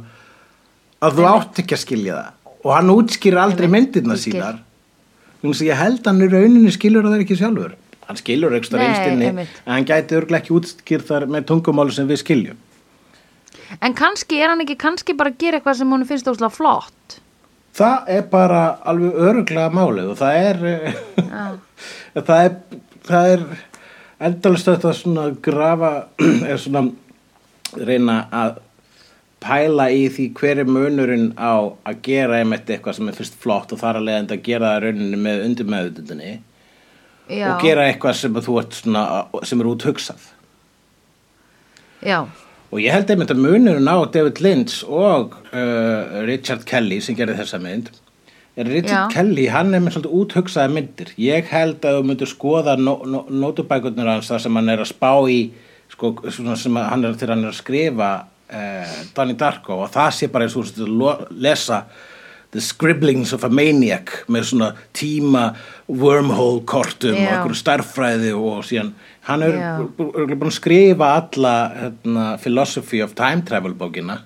Að þú átt ekki að skilja það. Og hann útskýr aldrei myndirna sínar. Þannig að ég held hann í rauninni skilur það ekki sjálfur. Hann ekki Nei, einstinni en hann gæti örglega ekki útskýr þar með tungumáli sem við skiljum. En kannski er hann ekki kannski bara að gera eitthvað sem hún finnst óslega flott. Það er bara alveg öruglega málið og það er það er það er endalist þetta svona grafa er svona reyna að pæla í því hver er munurinn á að gera einmitt eitthvað sem er fyrst flott og þar að leiðandi að gera það rauninni með undir meðututinni já, og gera eitthvað sem þú ert svona sem er út hugsað já, Og ég held einmitt að munurinn á David Lynch og uh, Richard Kelly sem gerði þessa mynd er Richard Já. Kelly, hann er með svolítið úthugsaði myndir. Ég held að þú myndir skoða no, no, nótubækurnar hans þar sem hann er að spá í sko, svona sem hann er hann er að skrifa uh, Donnie Darko og það sé bara eins og lesa The Scribblings of a Maniac með svona tíma wormhole kortum og Já. einhverju starffræði og síðan hann er örugglega búin að skrifa alla hérna, Philosophy of Time Travel bókina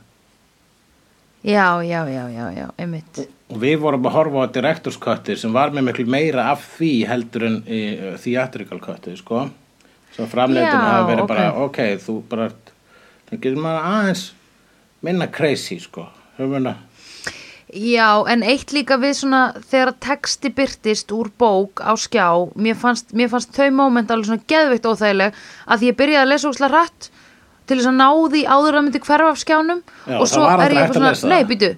já, já, já, já, já, einmitt og við vorum að horfa á Directors Cutti sem var með miklu meira af því heldur en uh, Theatrical Cutti sko svo framleitin Já, hafa verið ok. bara ok, þú bara það getur maður aðeins minna crazy sko við Já, en eitt líka við svona þegar texti byrtist úr bók á skjá, mér fannst, mér fannst þau moment alveg svona geðveikt óþægileg að því ég byrjaði að lesa úrslega rætt til þess að ná því áður að myndi hverfa af skjánum Já, og svo er ég eitthvað svona, nei, býtu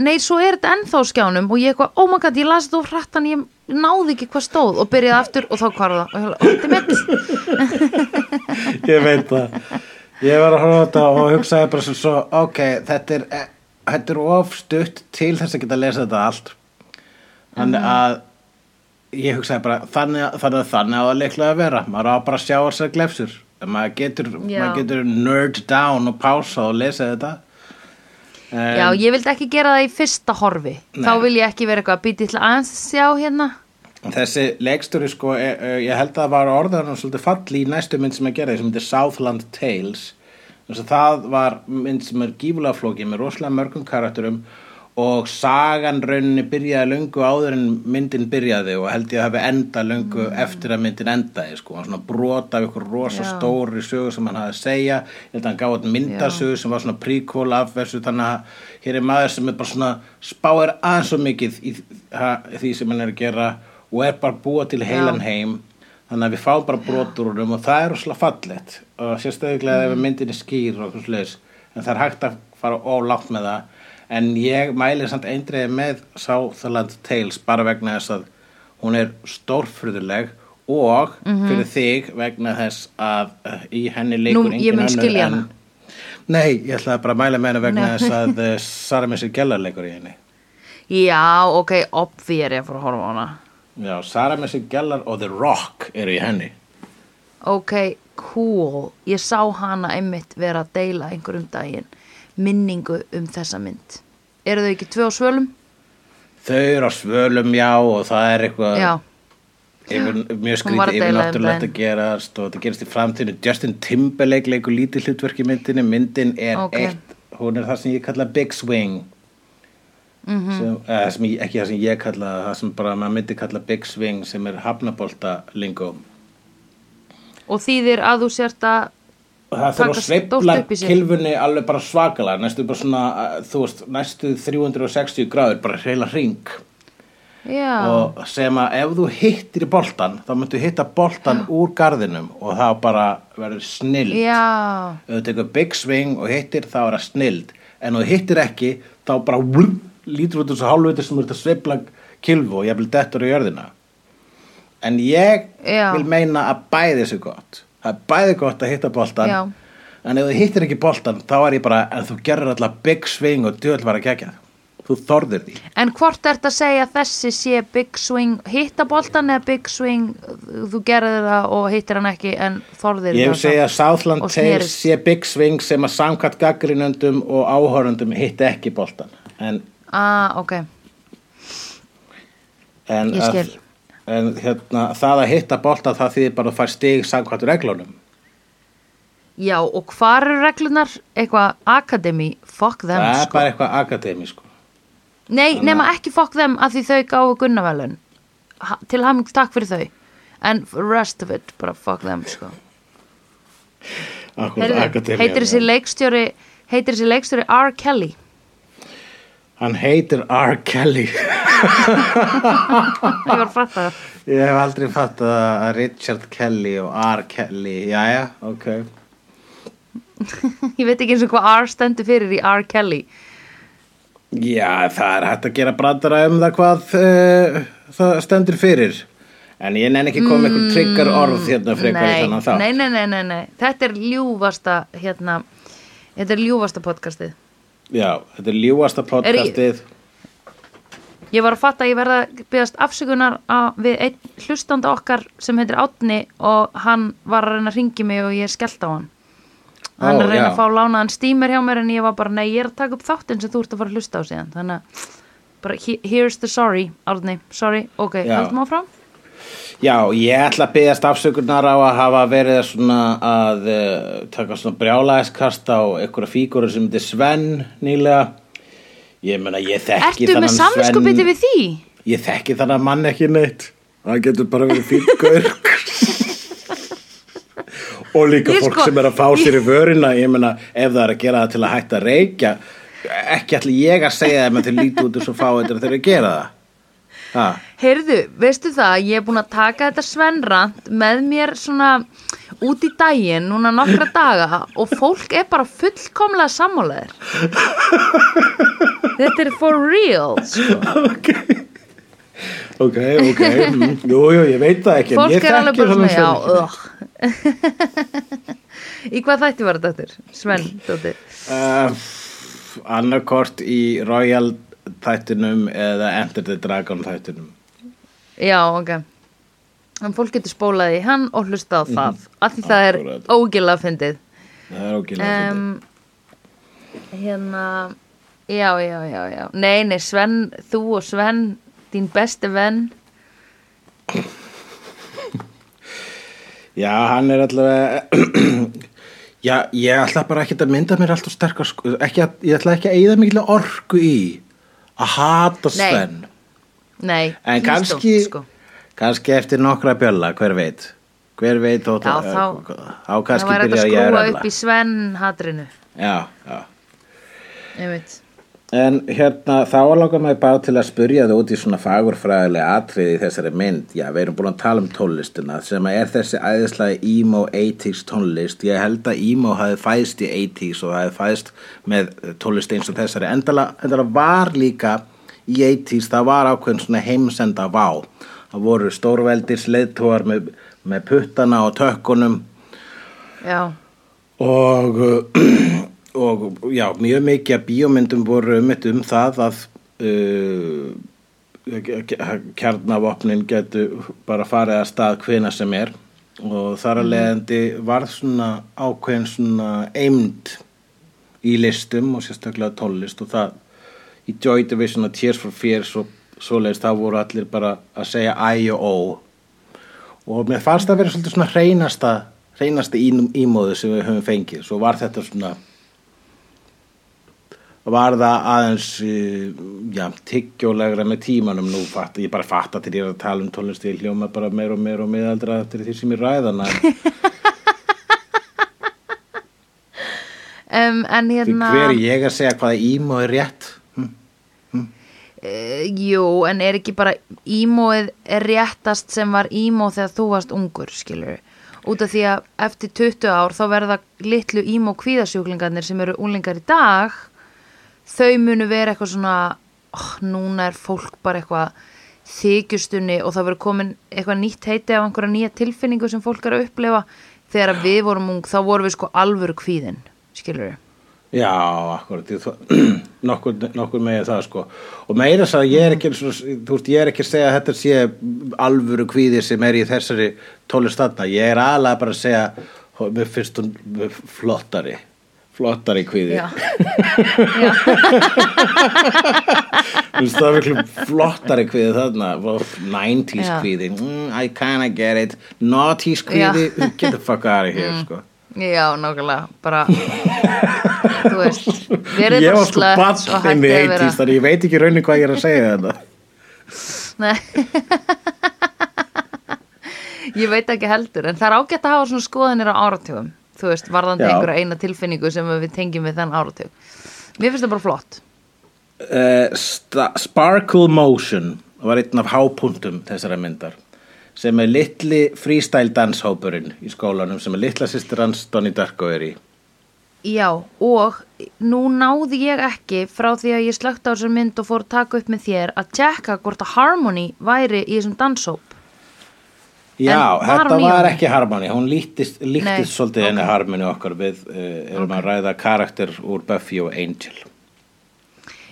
nei, svo er þetta ennþá skjánum og ég eitthvað, oh my god, ég las þetta úr hrætt en ég náði ekki hvað stóð og byrjaði aftur og þá hvarfa það og þetta er mitt. Ég veit það ég var að horfa á þetta og hugsaði bara svo ok, þetta er, eh, þetta er of stutt til þess að geta að lesa þetta allt. Þannig að ég hugsaði bara þannig, að- þannig að þannig á að leiklega að vera. Maður á bara að sjá þessar glefsur. Maður getur, maður getur nerd down og pása og lesa þetta. En, Já, ég vildi ekki gera það í fyrsta horfi. Þá Nei. vil ég ekki vera eitthvað að býta til aðeins að sjá hérna þessi leikstjóri sko e, e, ég held að það var orðan svolítið falli í næstu mynd sem að gera sem heitir Southland Tales. Þess að það var mynd sem er gífulega flókið með rosalega mörgum karakterum og sagan rauninni byrjaði löngu áður en myndin byrjaði og held ég að hafi enda löngu eftir að myndin endaði sko, hann svona brota af ykkur rosa Já. stóri sögu sem hann hafði að segja. Ég held að hann gaf át myndasögu sem var svona prequel af þessu þannig að hér er maður sem er bara svona spáir aðeins svo mikið í ha, því sem hann er að gera og er bara búa til heilan heim. Þannig að við fáum bara brotur úr um og það er rosalega fallegt. Og sérstöðuglega ef myndin er skýr og okkur slags en það er hægt að fara ólátt með það. En ég mæli samt eindreiði með Southland Tales bara vegna þess að hún er stórfröðuleg og fyrir þig vegna þess að uh, í henni leikur. Nú, mun önnur en-. Nei, ég ætlaði bara að mæla með henni vegna þess að Sara Missir Gellar leikur í henni. Já, ok, obvi er ég að fara að horfa á hana Já, Sara Missir Gellar og The Rock eru í henni. Ok, cool. Ég sá hana einmitt vera að deila einhverjum daginn minningu um þessa mynd. Eru þau ekki tvö á svölum? Þau eru á svölum, já, og það er eitthvað Já, yfir, mjög skrítið að yfir deila um náttúrulegt að gerast og það gerist í framtíðinu Justin Timberlake leikur lítið hlutverk í myndinni. Myndin er Ok. eitt hún er það sem ég kalla Big Swing Mhm. sem, eða, sem ég, ekki það sem ég kalla það sem bara maður myndi kalla Big Swing sem er hafnabolta lingo. Og þýðir að þú sért að það Taka að sig. kilfunni alveg bara svakalega næstu bara svona, þú veist, næstu 360 gráður, bara heila ring Já, og sem að ef þú hittir í boltan þá myndu hitta boltan úr garðinum og það bara verður snill já. Ef þú tekur big swing og hittir þá er það snild. En ef þú hittir ekki þá bara vrr, lítur út þessu hálfviti sem ert að sveifla kilfu og ég vil dettur í jörðina. En ég Já. vil meina að bæði þessu gott. Það er bæði gott að hitta boltan Já. en ef þú hittir ekki boltan þá er ég bara en þú gerur alltaf big swing og djöðl var að gegja þú þorðir því. En hvort ert að segja þessi sé big swing hitta boltan eða big swing þú gerðir það og hittir hann ekki en þorðir Ég það vil segja að Southland Tales sé big swing sem að samkvæmt gaggrinöndum og áhörundum hitti ekki boltan en, Ah, ok, en, Ég skil. en hérna, það að hitta boltan það þýðir bara að fær stig samkvæmt reglunum já og hvar eru reglunar eitthvað akademi, fuck them það er sko. bara eitthvað akademi sko. Nei, nema ekki fuck them að því þau gáfu gunnavelun til haming takk fyrir þau en rest of it, bara fuck them sko. Akkurat, Heyrðu, akademía, heitir þessi leikstjóri heitir þessi leikstjóri R. Kelly Hann heitir R. Kelly. Ég var að fatta það. Ég hef aldrei fatt að Richard Kelly og R. Kelly. Jæja, ok. Ég veit ekki eins og hvað R stendur fyrir í R. Kelly. Já, það er hægt að gera brandara um það hvað uh, það stendur fyrir. En ég nenni ekki komið eitthvað trigger orð hérna frekar í þannig það nei, nei, nei, nei, nei. Þetta er ljúfasta hérna, þetta er ljúfasta podcastið Já, þetta er ljúasta podcastið. Ég var að fatta að ég verða að byggast afsökunar á, við einn hlustanda okkar sem heitir Átni og hann var að reyna að ringi mig og ég skellt á hann. Hann Ó, er að reyna já. að fá lánaðan stýmer hjá mér en ég var bara, nei, ég er að taka upp þáttinn sem þú ert að fara að hlusta á síðan. Þannig að bara, he- here's the sorry, Árni, sorry. Ok, Já. höldum áfram Já, ég ætla að byggast afsökunar á að hafa verið svona að uh, taka svona brjálæðiskast á einhverja fígúru sem heitir Sven nýlega. Ég meina, ég þekki Ertu með samvinskupiti við því? Ég þekki þannig mann ekki neitt. Það getur bara verið fíkur Og líka Ég fólk sko- sem er að fá sér í vörina. Ég meina, ef það er að gera það til að hætta að reykja Ekki ætli ég að segja þeim að þeir líti út og svo fá þetta þegar þeir gera það Heyrðu, veistu það, ég er búin að taka þetta svenrand með mér svona út í daginn, núna nokkra daga og fólk er bara fullkomlega sammálaðir. Þetta er for real, sko. ok Ok, ok, jú, jú, ég veit það ekki Fólk er alveg bara svona, já. Í hvað þætti var þetta eftir? Sven, dóttir. uh, Annarkort í Royal þættinum eða Enter the Dragon þættinum. Já, ok. En fólk getur spólað í hann og hlusta á það. Af því það er Akkúrat. ógilega fyndið. Það er ógilega um, Hérna Já, já, já, já. Nei, nei, Sven, þú og Sven þín besti venn. Já, hann er allavega Já, ég ætla bara ekki að mynda mér alltaf sterkar sko, ekki að, ég ætla ekki að eyða mikla orku í að hata. Sven. Nei, En kannski, sko. kannski eftir nokkra bjölla, hver veit? Hver veit að- þá- þá Það kannski væri hægt að byrja ég að skrúa upp í Sven hatrinu. Já, já. Einmitt En hérna, þá langar maður bara til að spyrja þau út í svona fagurfræðilega atriði í þessari mynd. Já, við erum búin að tala um tónlistina sem er þessi æðislega emo 80s tónlist. Ég held að emo hafi fæðst í 80s og hafi fæðst með tónlist eins og þessari. Endala, endala var líka í 80s, það var ákveðin svona heimsenda vá. Það voru stórveldis leiðtúar með, með puttana og tökkunum Já, og, og já, mjög mikið að bíómyndum voru um um það að uh, kjarnavopnin getu bara farið að stað hvena sem er. Og þar að leiðandi varð svona ákveðin svona eimd í listum og sérstaklega tónlist og það í Joy Division og Tears for Fears og svoleiðist þá voru allir bara að segja æ og ó. Og mér fannst það að vera svolítið svona hreinasta hreinasta ímóðu sem við höfum fengið. Svo var þetta svona var það aðeins eh, já, tyggjólegra með tímanum nú? Fatt, ég bara fatta til ég er að tala um tónlist ég hljóma bara meir og meir og miðaldra eftir því sem ég ræðana um, en hérna hver er ég að segja hvaða ímó er rétt? Hm? Uh, jú, en er ekki bara ímóið er réttast sem var ímó þegar þú varst ungur, skilur út af því að eftir 20 ár þá verða litlu ímó kvíðasjúklingarnir sem eru unlingar í dag þau munu vera eitthvað svona oh, núna er fólk bara eitthvað þykjustunni og það verður komin eitthvað nýtt heiti af einhverja nýja tilfinningu sem fólk er að upplefa þegar við vorum ung þá vorum við sko alvöru kvíðin skilur Já, akkurat, nokkur, nokkur megið það sko. Og meira þess að ég er ekki þú veist, ég er ekki að segja að þetta sé alvöru kvíði sem er í þessari tólistanna, ég er aðlega bara að segja mér finnst hún flottari flottari kvíði. Já. Já. veist, það er miklu flottari kvíði þarna. 90s Já. kvíði. Mm, I kinda get it. Naughties kvíði, get the fuck out of here Mm. sko? Já, nákvæmlega, bara þú veist, ég var sko bann inn í hættið að vera 80s þannig ég veit ekki raunin hvað ég er að segja þetta Nei. Ég veit ekki heldur, en það er ágætt að hafa svona skoðanir á áratugum þú veist, varðandi Já. einhverja eina tilfinningu sem við tengjum við þenn áratug. Mér finnst það bara flott. Uh, Sparkle Motion var einn af hápuntum þessara myndar sem er litli freestyle danshópurinn í skólanum sem er litla sýstir hans Donnie Darko er í. Já, og nú náði ég ekki frá því að ég slögt á þessar mynd og fór að taka upp með þér að tjekka hvort að Harmony væri í þessum danshóp Já, var þetta var ekki Harmony, hún líktist, líktist svolítið ok. henni Harmony okkar við uh, erum að ræða karakter úr Buffy og Angel.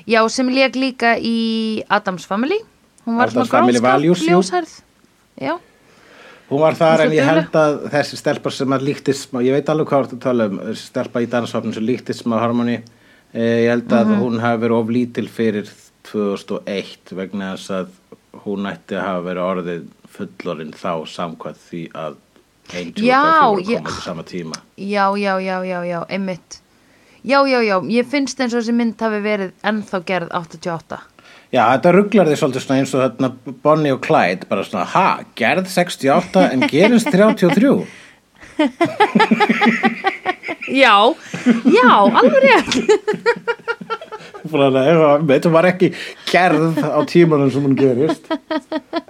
Já, sem lék líka í Adams Family. Hún var svona Family Values, Hún var þar en ég held að þessi stelpa sem að líktist ég veit alveg hvað þú tala um, stelpa í danshópnum sem líktist smá Harmony, eh, ég held að Mhm. hún hafi verið of lítil fyrir 2001 vegna þess að hún ætti að hafa verið orðið fullorinn þá samkvæmt því að Buffy voru ég- komið til sama tíma. já, já, já, já, já, einmitt Já, já, já, ég finnst eins og þessi mynd hafi verið ennþá gerð 88 Já, þetta rugglar því svolítið eins og þarna Bonnie og Clyde, bara svona, ha, gerð 68 en gerist 33? Já, já, alveg rétt Þetta var ekki gerð á tímanum sem hún gerist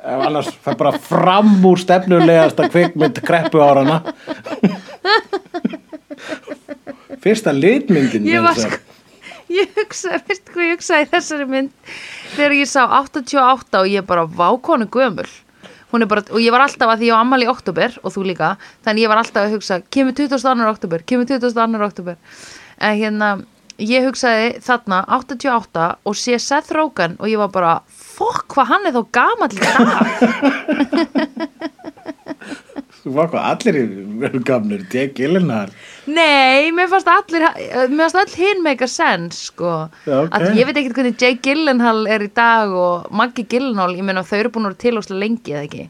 annars það bara fram úr stefnulegasta kvikmynd kreppu árana Fyrsta litmyndin Ég var að segja. sko Ég hugsaði, veistu hvað ég hugsaði þessari mynd þegar ég sá 88 og ég bara vákonu gömul er bara, og ég var alltaf að því ég á ammali í oktober og þú líka, þannig ég var alltaf að hugsa kemur 22. oktober, kemur 22. oktober en hérna ég hugsaði þarna 88 og sé Seth Rogen og ég var bara, fokk hvað hann er þá gamall í dag Þú var hvað allir eru gamlir, Jake Gyllenhaal. Nei, mér fannst allir mér fannst all hinn make a sense sko. Já, ok. að ég veit ekkert hvernig Jake Gyllenhaal er í dag og Maggie Gyllenhaal, ég meina þau eru búin að vera til óslega lengi eða ekki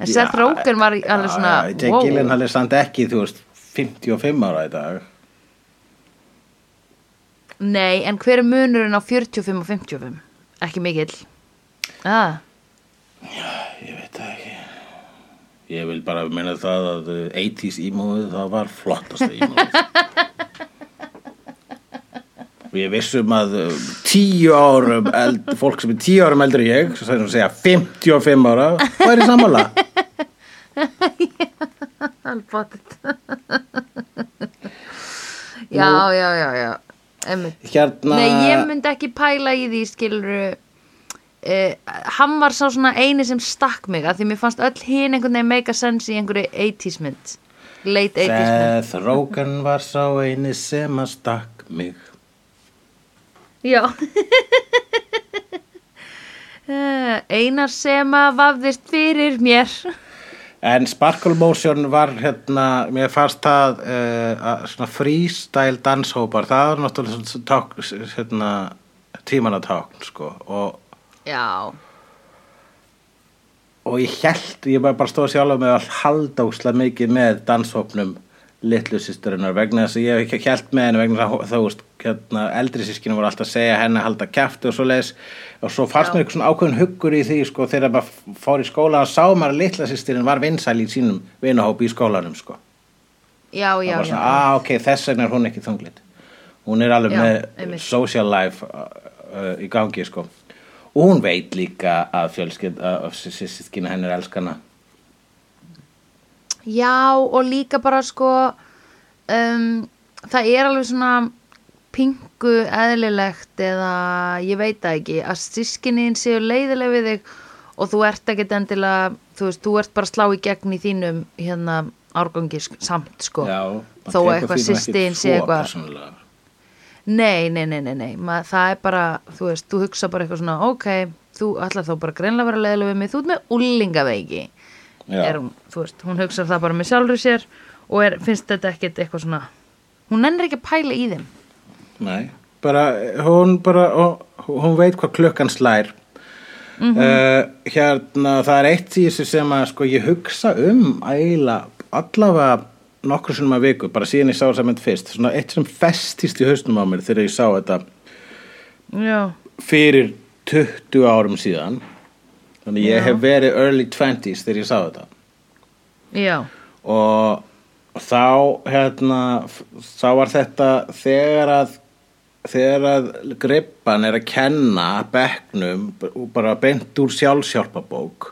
en Seth Rogen var alveg svona Jake wow. Gyllenhaal er samt ekki, þú veist, 55 ára í dag. Nei, en hver er munurinn á 45 og 55? Ekki mikill ah. Ég veit það ekki. Ég vil bara meina það að uh, 80s ímóðið það var flottasta ímóðið. Ég vissum að uh, tíu árum, eld, fólk sem er tíu árum eldri en ég, sem segja 55 ára, væri sammála. Albatið Já, já, já, já Einmitt. Hérna... Nei, ég myndi ekki pæla í því skiluru eh, Hann var sá svona eini sem stakk mig að því mér fannst öll hinn einhvern veginn make a sense í einhverju 80s mynd. Late 80s mynd. Seth Rogen var sá eini sem að stakk mig. Já. Eh, Einar sem að vafðist fyrir mér En Sparkle Motion var hérna, mér fannst það uh, svona freestyle danshópar, það var náttúrulega svona ták, hérna, tímanatákn, sko, og, Já. Og ég held, ég bara stóð sjálf með að halda úslega mikið með danshópnum litlu sýsturinnar vegna þess að ég hef ekki held með henni vegna þess að þú veist, hérna, eldri sískinu voru alltaf að segja henni að halda kæfti og svo leis og svo fannst mér eitthvað svona ákveðin huggur í því sko þegar maður fór í skóla og sá maður að litla sýstirinn var vinsæl í sínum vinahópi í skólanum sko. Já, já, það var já svona, að ok, þess vegna er hún ekki þunglit hún er alveg Já, með einmitt. social life uh, uh, í gangi sko. Og hún veit líka að fjölskyld að sýstkina henni er elskana Já, og líka bara sko um, það er alveg svona pingu eðlilegt eða ég veit það ekki að sískinniðin séu leiðileg við þig og þú ert ekkert endilega þú veist, þú ert bara að slá í gegn í þínum hérna árgangi samt sko Já, þó að eitthvað sýstin sé eitthvað. Nei, nei, nei, nei, nei. Ma, það er bara, þú veist, þú hugsa bara eitthvað svona, ok, þú ætlar þá bara greinlega að vera leiðilega við mig, þú ert með úlingaveiki. Er hún, þú veist, hún hugsa það bara með sjálfur sér og er, finnst þetta ekkert eitthvað svona, hún nennir ekki að pæla í þeim. Nei, bara hún bara, hún, hún veit hvað klukkan slær. Mhm. uh, hérna það er eitt í þessu sem að sko ég hugsa um æla allavega nokkur að viku, bara síðan ég sá þess að mynd fyrst, svona eitt sem festist í haustum á mér þegar ég sá þetta Já, fyrir 20 árum síðan þannig ég Já. hef verið early 20s þegar ég sá þetta. Já, og þá hérna þá var þetta þegar að þegar að grippan er að kenna bekknum bara beint úr sjálfsjálpabók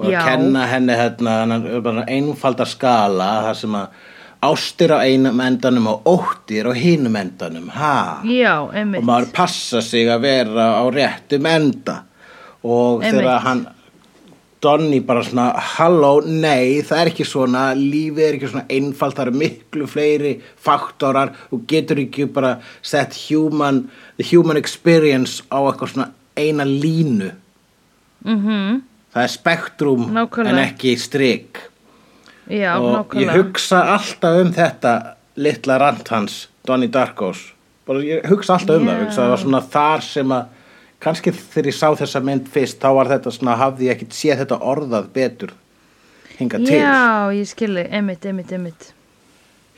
og að Já. kenna henni hérna þennan bara einfalda skala þar sem að ástir á einum endanum og óttir á hinum endanum. Já, og maður passa sig að vera á réttum enda og Einmitt. þegar hann Donny bara svona halló, nei, það er ekki svona lífið er ekki svona einfalt, það eru miklu fleiri faktorar og getur ekki bara sett human the human experience á eitthvað svona eina línu Mhm, það er spektrum Nákvæmlega. en ekki strik já, og ég nákvæmlega. hugsa alltaf um þetta litla rant hans, Donnie Darkos bara ég hugsa alltaf um það Já. hugsa það var svona þar sem að kannski þegar ég sá þessa mynd fyrst þá var þetta svona, hafði ég ekkit séð þetta orðað betur hingað til Já, ég skilji, einmitt, einmitt, einmitt.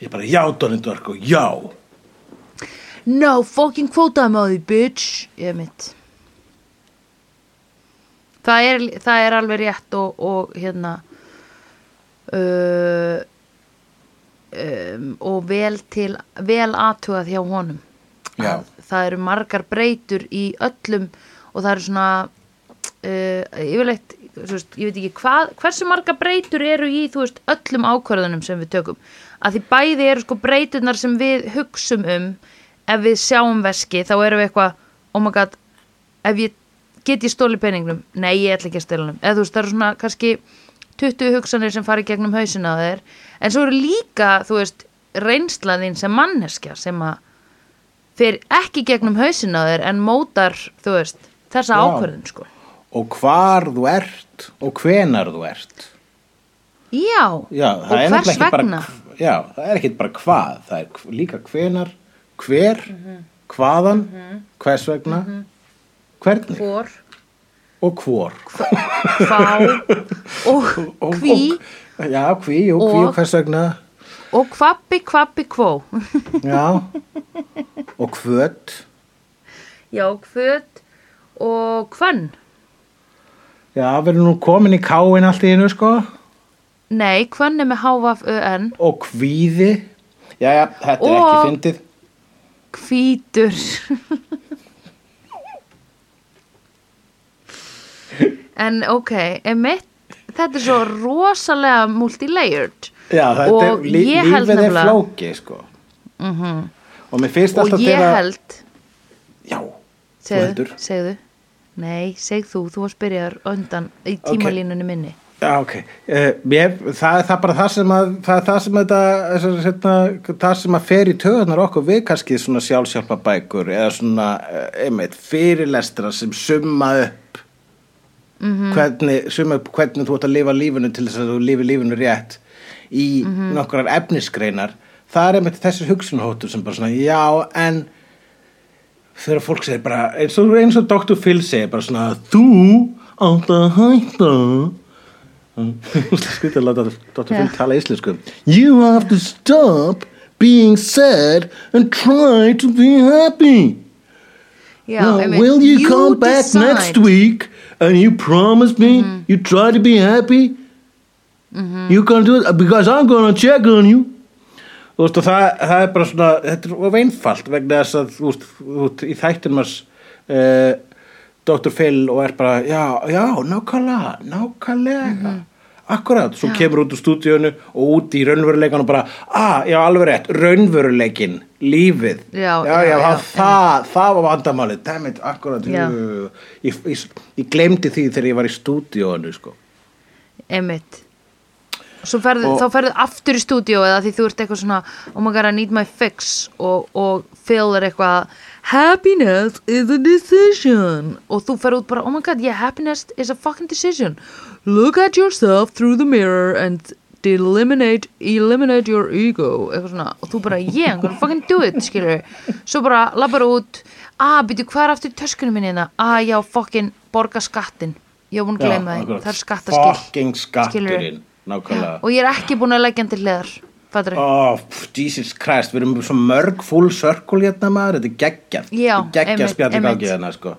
ég bara, já Donnie Darko, já No fucking kvótaðum á því, bitch. Einmitt. Það er, það er alveg rétt og, og hérna uh, um, og vel til vel aðtugað hjá honum. Að það eru margar breytur í öllum og það eru svona uh, yfirleitt veist, ég veit ekki hvað, hversu margar breytur eru í veist, öllum ákvörðunum sem við tökum. Að því bæði eru sko breyturnar sem við hugsum um ef við sjáum veski þá erum við eitthvað oh my god, ef ég get ég stóli peningnum, nei ég ætla ekki að stóla eða þú veist, það eru svona kannski 20 hugsanir sem fari gegnum hausina á þér. En svo eru líka, þú veist reynsla þín sem manneskja sem að fyrir ekki gegnum hausin á þér en mótar, þú veist, þessa Já. ákvörðun sko. og hvar þú ert og hvenar þú ert. Já, Já, og er hvers vegna? bara Já, það er ekki bara hvað það er líka hvenar, hver hvaðan, hvers vegna hvernig. Hvor, og hvor. Hvá og og, hví. og, Já, hví og hví Og- og hvers vegna og kvappi, kvappi, kvó. Já og hvöt Já, hvöt og hvönn. Já, við erum nú komin í káin allt í einu sko Nei, hvönn er með HVN, og hvíði Já, já, þetta er Og- ekki fyndið hvítur. en ok, emitt, þetta er svo rosalega multilayered. Já, Og er, ég held lífið er nefnilega- flóki sko. Mm og mér finnst Og alltaf ég þegar held, Já, þú segðu, heldur. segðu, nei, seg þú, þú varst byrjar undan í tímalínunni minni. Já, ok. Uh, mér, það er það bara það sem að, það er það sem að þetta, þessar, hérna, það sem að fer í töðunar okkur við kannski svona sjálfsjálpa bækur eða svona, uh, einmitt, fyrirlestra sem summa upp -hmm. hvernig, summa upp hvernig þú ert að lifa lífinu til þess að þú lifi lífinu rétt í mm nokkrar efnisgreinar. Það er einmitt þessi hugsunhóttur sem bara svona, já, en þegar fólk segir bara, eins og, eins og Dr. Phil segir bara svona, þú átt að hætta Skriðið að láta Dr. Phil tala íslensku You have to stop being sad and try to be happy Já, Now, einmitt, Will you, come back decide. Mm-hmm. next week and you promise me you try to be happy You gonna do it because I'm gonna check on you. Þú veist og það, það er bara svona þetta er of einfalt vegna þess að þú veist, þú veist í þættinum hans uh, Dr. Phil og er bara já, já, nákvæmlega, nákvæmlega. Akkurat, svo kemur út úr stúdíunu og út í raunveruleikan og bara ah, já, alveg rétt, raunveruleikin lífið, Já, já, já, já, já, það, það, það var vandamálið. Dammit, akkurat Já. jú, ég, ég, ég glemdi því þegar ég var í stúdíónu sko. Einmitt Svo ferðu, Og- þá ferðu aftur í stúdíó eða því þú ert eitthvað svona oh my god I need my fix og, og Phil er eitthvað happiness is a decision. Og þú ferðu út bara oh my god yeah happiness is a fucking decision. Look at yourself through the mirror and eliminate, eliminate your ego. Eitthvað svona. Og þú bara yeah I'm gonna fucking do it skilur svo bara labbar út ah byrju hvað er aftur töskunum minni hérna? Ah já fucking borga skattin ég var búin að gleyma því, akkurat. það er skattaskil. Fucking skatturinn nákvæmlega. Og ég er ekki búin að leggja hann til hliðar Oh, Jesus Christ, við erum svo mörg full circle hérna maður, þetta er geggjað. Já, Þetta er geggjað einmitt, spjalli einmitt. gangi hérna sko.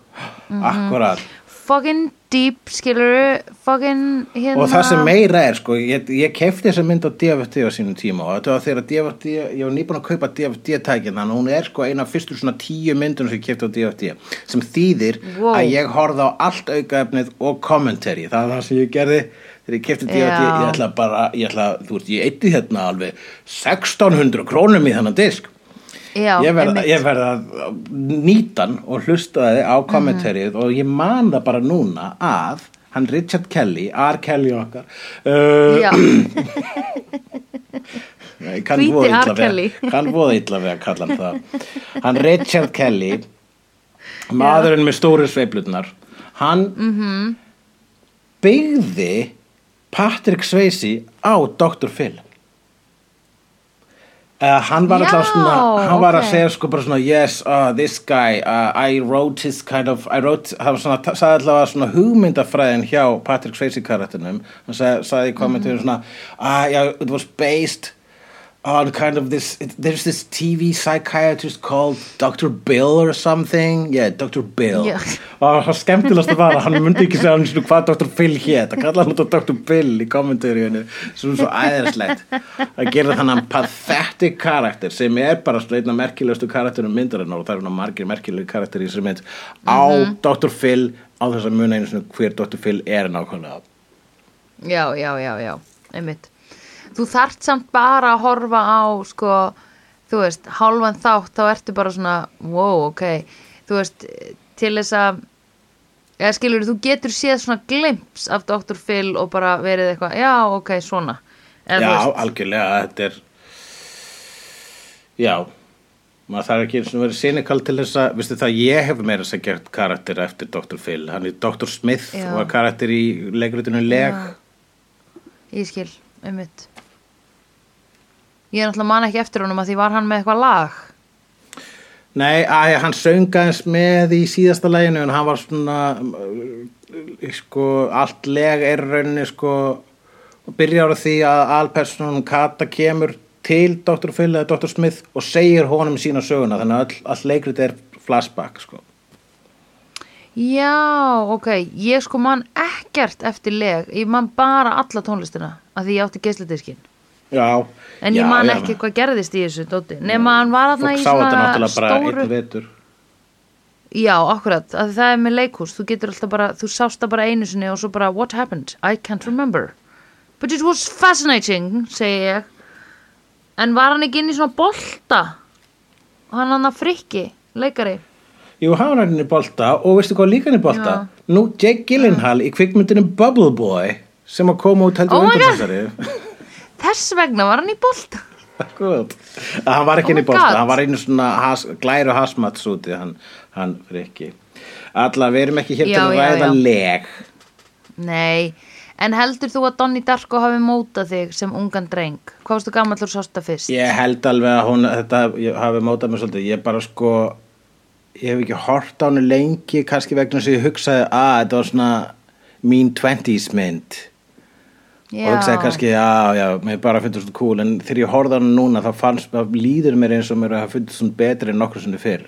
Akkurat fucking deep skilur fucking hérna Og það sem meira er sko, ég, ég kefti þessa mynd á DFT á sínum tíma og þetta var þegar DFT, ég var nýbúin að kaupa DFT-tækin þannig að hún er sko eina af fyrstu svona tíu myndunum sem ég kefti á DFT sem þýðir Wow. að ég horfði á allt aukaefnið og kommentari það er það sem ég gerði þegar ég kefti Já. ég ætla bara, ég ætla, þú veist, ég eitti hérna alveg 1600 krónum í þennan disk já, ég verð, einmitt. ég verð að nýtan og hlustaði á kommentarið og ég man það bara núna að hann Richard Kelly, R. Kelly okkar uh, já, Hvíti R. Kelly. kann voða illa við að kalla hann það hann Richard Kelly maðurinn með stóru sveiflutnar hann Mhm. byggði Patrick Swayze á Dr. Phil Uh, hann var alltaf svona hann var að ok. segja sko bara svona yes, uh, this guy uh, I wrote his kind of I wrote, hann sagði alltaf svona hugmyndafræðin hjá Patrick Swayze karakternum hann sagði, í kommentum svona uh, yeah, it was based on kind of this it, there's this TV psychiatrist called Dr. Bill or something yeah, Dr. Bill Já. og það skemmtilegast að var að hann myndi ekki segja hann svona hvað Dr. Phil hét að kalla hann Dr. Bill í kommentaríunni sem er svo æðislegt að gera þannig pathetic karakter sem er bara svona einna merkilegustu karakterum myndarinnar og það er svona margir merkilegu karakter í þessari mynd á Dr. Phil á þess að muna einu svona hver Dr. Phil er nákvæmlega já, já, já, já, einmitt þú þart samt bara að horfa á sko, þú veist hálfan þátt, þá ertu bara svona wow, ok, þú veist til þess að eða skilur, þú getur séð svona glimps af Dr. Phil og bara verið eitthvað já, ok, svona eða, Já, veist, algjörlega, þetta er Já maður þarf ekki eins og verið cynical til þess að, veistu það, ég hef meira þess að gert karakter eftir Dr. Phil hann er Dr. Smith Já. og var karakter í leikritinu leg. Ég skil, einmitt Ég er náttúrulega man ekki eftir honum að því var hann með eitthvað lag Nei, að, hann söngaðins með í síðasta læginu en hann var svona uh, sko, allt leg er rauninni sko og byrjar á því að alpersonum Kata kemur til Dr. Phil eða Dr. Smith og segir honum sína söguna þannig að all, all leikrit er flashback sko. Já, ok, ég sko man ekkert eftir leg Ég man bara alla tónlistina að því ég átti geisladiskinn Já, En ég já, man já. ekki hvað gerðist í þessu dóti Nema hann var Fólk í svona stóru Já, akkurat, að það er með leikhús Þú getur alltaf bara, þú sást það bara einu sinni og svo bara What happened? I can't remember But it was fascinating, segi ég En var hann ekki inn í svona bolta? Hann hann að frikki, leikari Jú, hann var hann í bolta og veistu hvað líka hann í bolta? Já. Nú, Jake Gyllenhaal í kvikmyndinu Bubble Boy sem að koma út heldur Oh God. þessari Þess vegna var hann í Akkurat. að hann var ekki Oh inn í bolta, God. hann var einu svona has, glæru hasmats úti, hann, hann fyrir ekki Alla, við erum ekki hér til Já, að já, ræða leg Nei, en heldur þú að Donnie Darko hafi mótað þig sem ungan dreng? Hvað varstu gamall úr sásta fyrst? Ég held alveg að hún, þetta ég hafi mótað mér svolítið, ég bara sko ég hef ekki hort á henni lengi kannski vegna að ég hugsaði að þetta var svona mín 20s mynd og hugsaði kannski, já, já, mér bara finnst þetta cool. En þegar ég horfði á hann núna þá fannst, þá líður mér eins og mér að finnst þetta betri en nokkur sinni fyrr.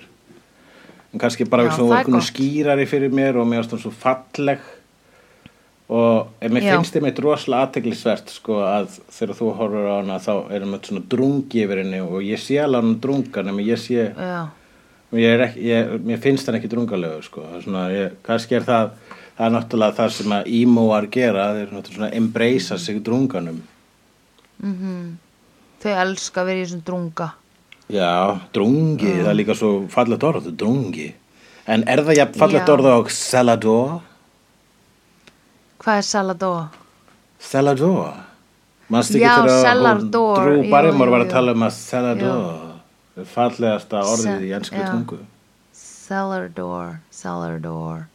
En kannski bara Já, svo það okkur gott. skýrari fyrir mér og mér finnst það svo falleg. Og en mér Já. finnst þeim eitt rosalega aðteglisvert sko að þegar þú horfur á hana þá erum við svona drungi yfir henni og ég sé alveg hann drunga nema ég sé, Já, ég ekki, ég, mér finnst hann ekki drungalegu sko, Það svona, ég, kannski er það það er náttúrulega það sem að ímóar gera þeir náttúrulega svona embracea sig drunganum þau elska að vera í þessum drunga Já, drungi, það er líka svo fallegt orð, drungi. En er það jafn fallegt Já. orð og salador? Hvað er Salador? Salador. Manst ekki þegar Drú jú, var að tala um að Salador er fallegasta orðið Sa- í já. tungu. Salador, Salador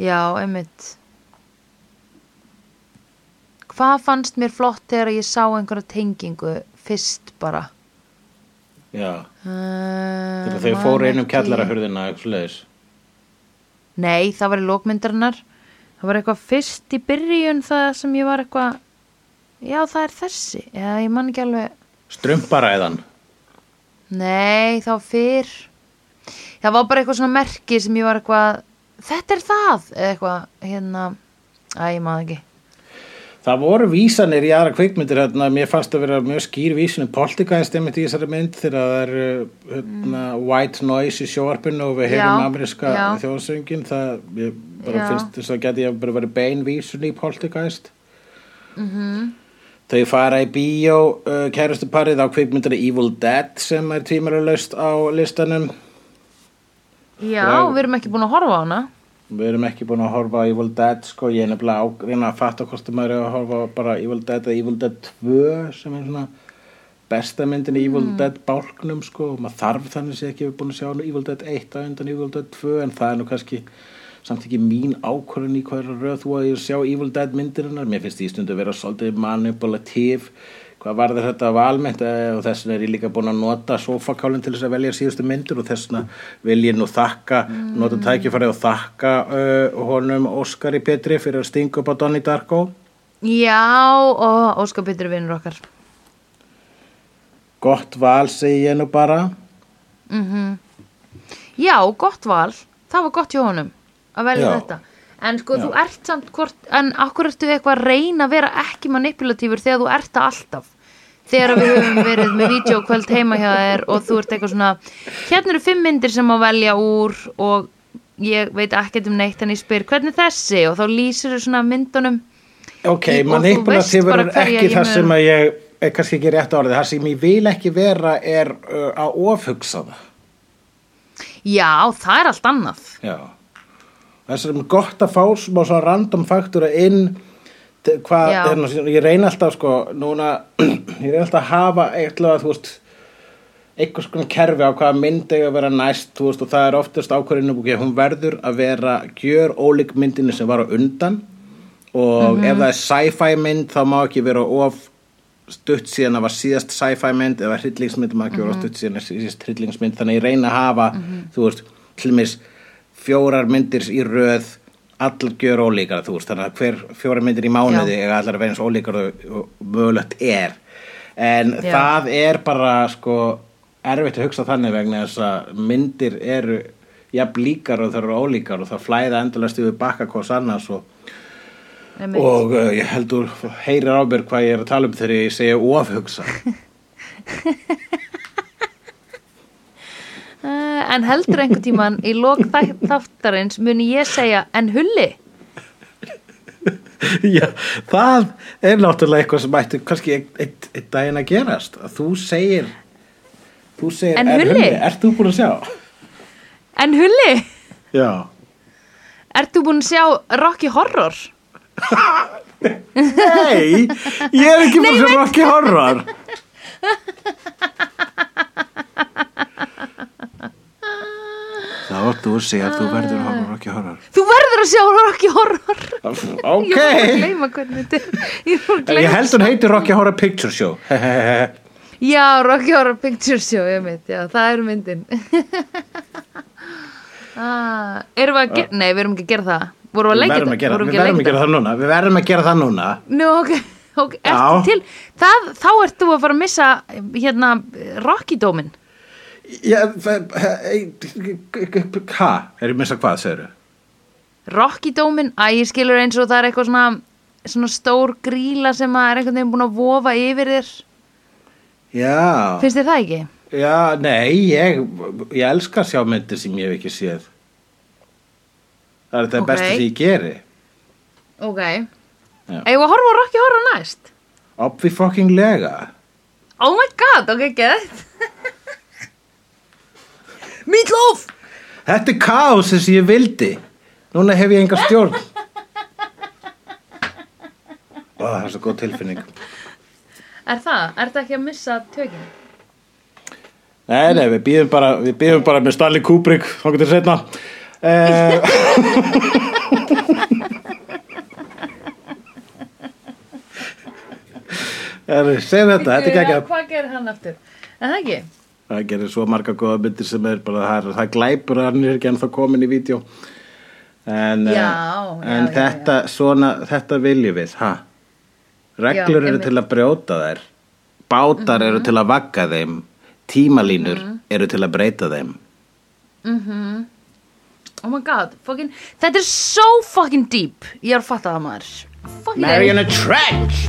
Já, einmitt Hvað fannst mér flott þegar ég sá einhverja tengingu fyrst bara? Já, Uh, þegar þau fóru einum ekki. kjallarahurðina eitthvað svoleiðis. Nei, það var í lókmyndarinnar Það var eitthvað fyrst í byrjun það sem ég var eitthvað Já, það er þessi Já, ég man ekki alveg Strumparæðan. Nei, var fyrr Það var bara eitthvað svona merki sem ég var eitthvað Þetta er það eitthvað, hérna Æ, ég það ekki Það voru vísanir í aðra kvikmyndir hérna, mér fannst að vera mjög skýr vísun í Poltergeist einmitt í þessari mynd þegar það er hérna, white noise í sjóarpinu og við heyrum já. þjóðsöngin það ég finnst þess að geti ég bara verið bein vísun í Poltergeist Mhm. -hmm. Þau fara í bíó uh, kærustu parið á kvikmyndari Evil Dead sem er tímaralaust á listanum Já, Já. við erum ekki búin að horfa á hana. Við erum ekki búin að horfa á Evil Dead sko, ég er nefnilega á, reyna að fatta hvort að maður er að horfa á bara Evil Dead eða Evil Dead 2 sem er svona besta myndin í Evil Dead bálknum sko, og maður þarf þannig sé ekki við búin að sjá Evil Dead 1 á undan Evil Dead 2 en það er nú kannski samt ekki mín ákvörðun í hvað er að röð þú að ég sjá Evil Dead myndirinnar. Mér finnst því stundu að vera svolítið manipulativ hvað var þetta valmynd eh, og þess vegna er ég líka búin að nota sofakálinn til þess að velja síðustu myndir og þess vegna vil ég nú þakka nota tækifæri og þakka uh, honum Óskari Petri fyrir að stinga upp á Donnie Darko. Já, og Óskar er vinnur okkar. Gott val segi ég nú bara. Já, gott val, það var gott hjá honum að velja Já. þetta En sko, Já. þú ert samt hvort En akkur ertu eitthvað að reyna að vera ekki manipulatífur þegar þú ert það alltaf? Þegar við höfum verið með vídeokvöld heima hjá þér og þú ert eitthvað svona Hérna eru fimm myndir sem má velja úr og ég veit ekkert um neitt en ég spyr hvernig þessi? Og þá lýsir þú svona myndunum ok, manipulatífur er ekki það sem að ég er kannski ekki rétt orðið, það sem ég vil ekki vera er uh, að ofhugsa það. Já, það er allt annað. Já. Þess er gott að fá smá svona random faktúra inn hvað, hérna, ég reyna alltaf sko, núna, ég reyna alltaf að hafa eitthvað, þú veist, einhvers konar kerfi á hvaða mynd eiga að vera næst þú veist, og það er oftast ákvörðinu búið hún verður að vera gjör ólík myndinu sem var á undan og ef það er sci-fi mynd þá má ekki vera of stutt síðan að var síðast sci-fi mynd eða hryllingsmynd má ekki vera of stutt síðan að síðast hryllingsmynd. Þannig ég reyna að hafa þú veist, til mér fjórar myndir í röð allar gjör ólíkar þú veist, þannig að hver fjórar myndir í mánuði eiga allar að vera eins ólíkar og, mögulegt er. En Já. það er bara sko erfitt að hugsa þannig vegna þess að myndir eru jafn líkar og það eru ólíkar og það flæða endalast yfir bakka hvers annars og, og uh, ég heldur heyrir á mér hvað ég er að tala um þegar ég segja ofhugsa en heldur einhvern tíman í lok þæ- þáttarins muni ég segja en hulli Já, það er náttúrulega eitthvað sem ætti kannski einn ein, ein daginn að gerast að þú segir þú segir, En er Hulli? ert þú búin að sjá? en hulli, Já ert þú búin að sjá Rocky Horror? Nei, ég er ekki búin að sjá Rocky Horror Þá áttu að segja að þú verður að horfa á Rocky Horror. Þú verður að sjá Rocky Horror. Ok Ég var að gleyma hvernig þetta Ég var að gleyma Ég held hún heitir Rocky Horror Picture Show. Já, Rocky Horror Picture Show, ég veit, já, það er myndin. Ah, Erum við að gera, nei, við erum ekki að gera það. Vorum við að Við leika verðum að gera, Vorum við verðum að gera það núna. Við verðum að gera það núna. Nú, ok, ok, Já. ertu til það, Þá ert þú að fara að missa hérna Rocky-dómin Já, Hæ? Er ég missa hvað, segirðu? Rocky-dómin, æ, ég skilur eins og það er eitthvað svona svona stór gríla sem er einhvern veginn búin að vofa yfir þér Já finnst þér það ekki? Já, nei, ég, ég elska að sjá myndir sem ég hef ekki séð Það er þetta Ok. besta sem ég geri Ok að horfa á Rocky Horror næst? Obvi fucking lega Oh my god, ok, gett Meatloaf Þetta er kaos sem ég vildi Núna hef ég enga stjórn Ó, það er svo góð tilfinning Er það? Er það ekki að missa tökin? Nei, nei, við býðum bara, við býðum bara með Stanley Kubrick þá getur setna eh, Er, segð þetta, þetta er ekki ekki Hvað gerir hann aftur? Er það ekki? Það gerir svo marga góða myndir sem er bara, það, er, það glæpur að hann er ekki ennþá komin í vídeo. En, eh, Já, já, en já, þetta, svona, þetta viljum við, ha? Reglur eru til að brjóta þær. Bátar eru til að vagga þeim. Tímalínur eru til að breyta þeim. Oh my god, fucking Þetta er so fucking deep. Ég er að fatta það maður. Mariana Trench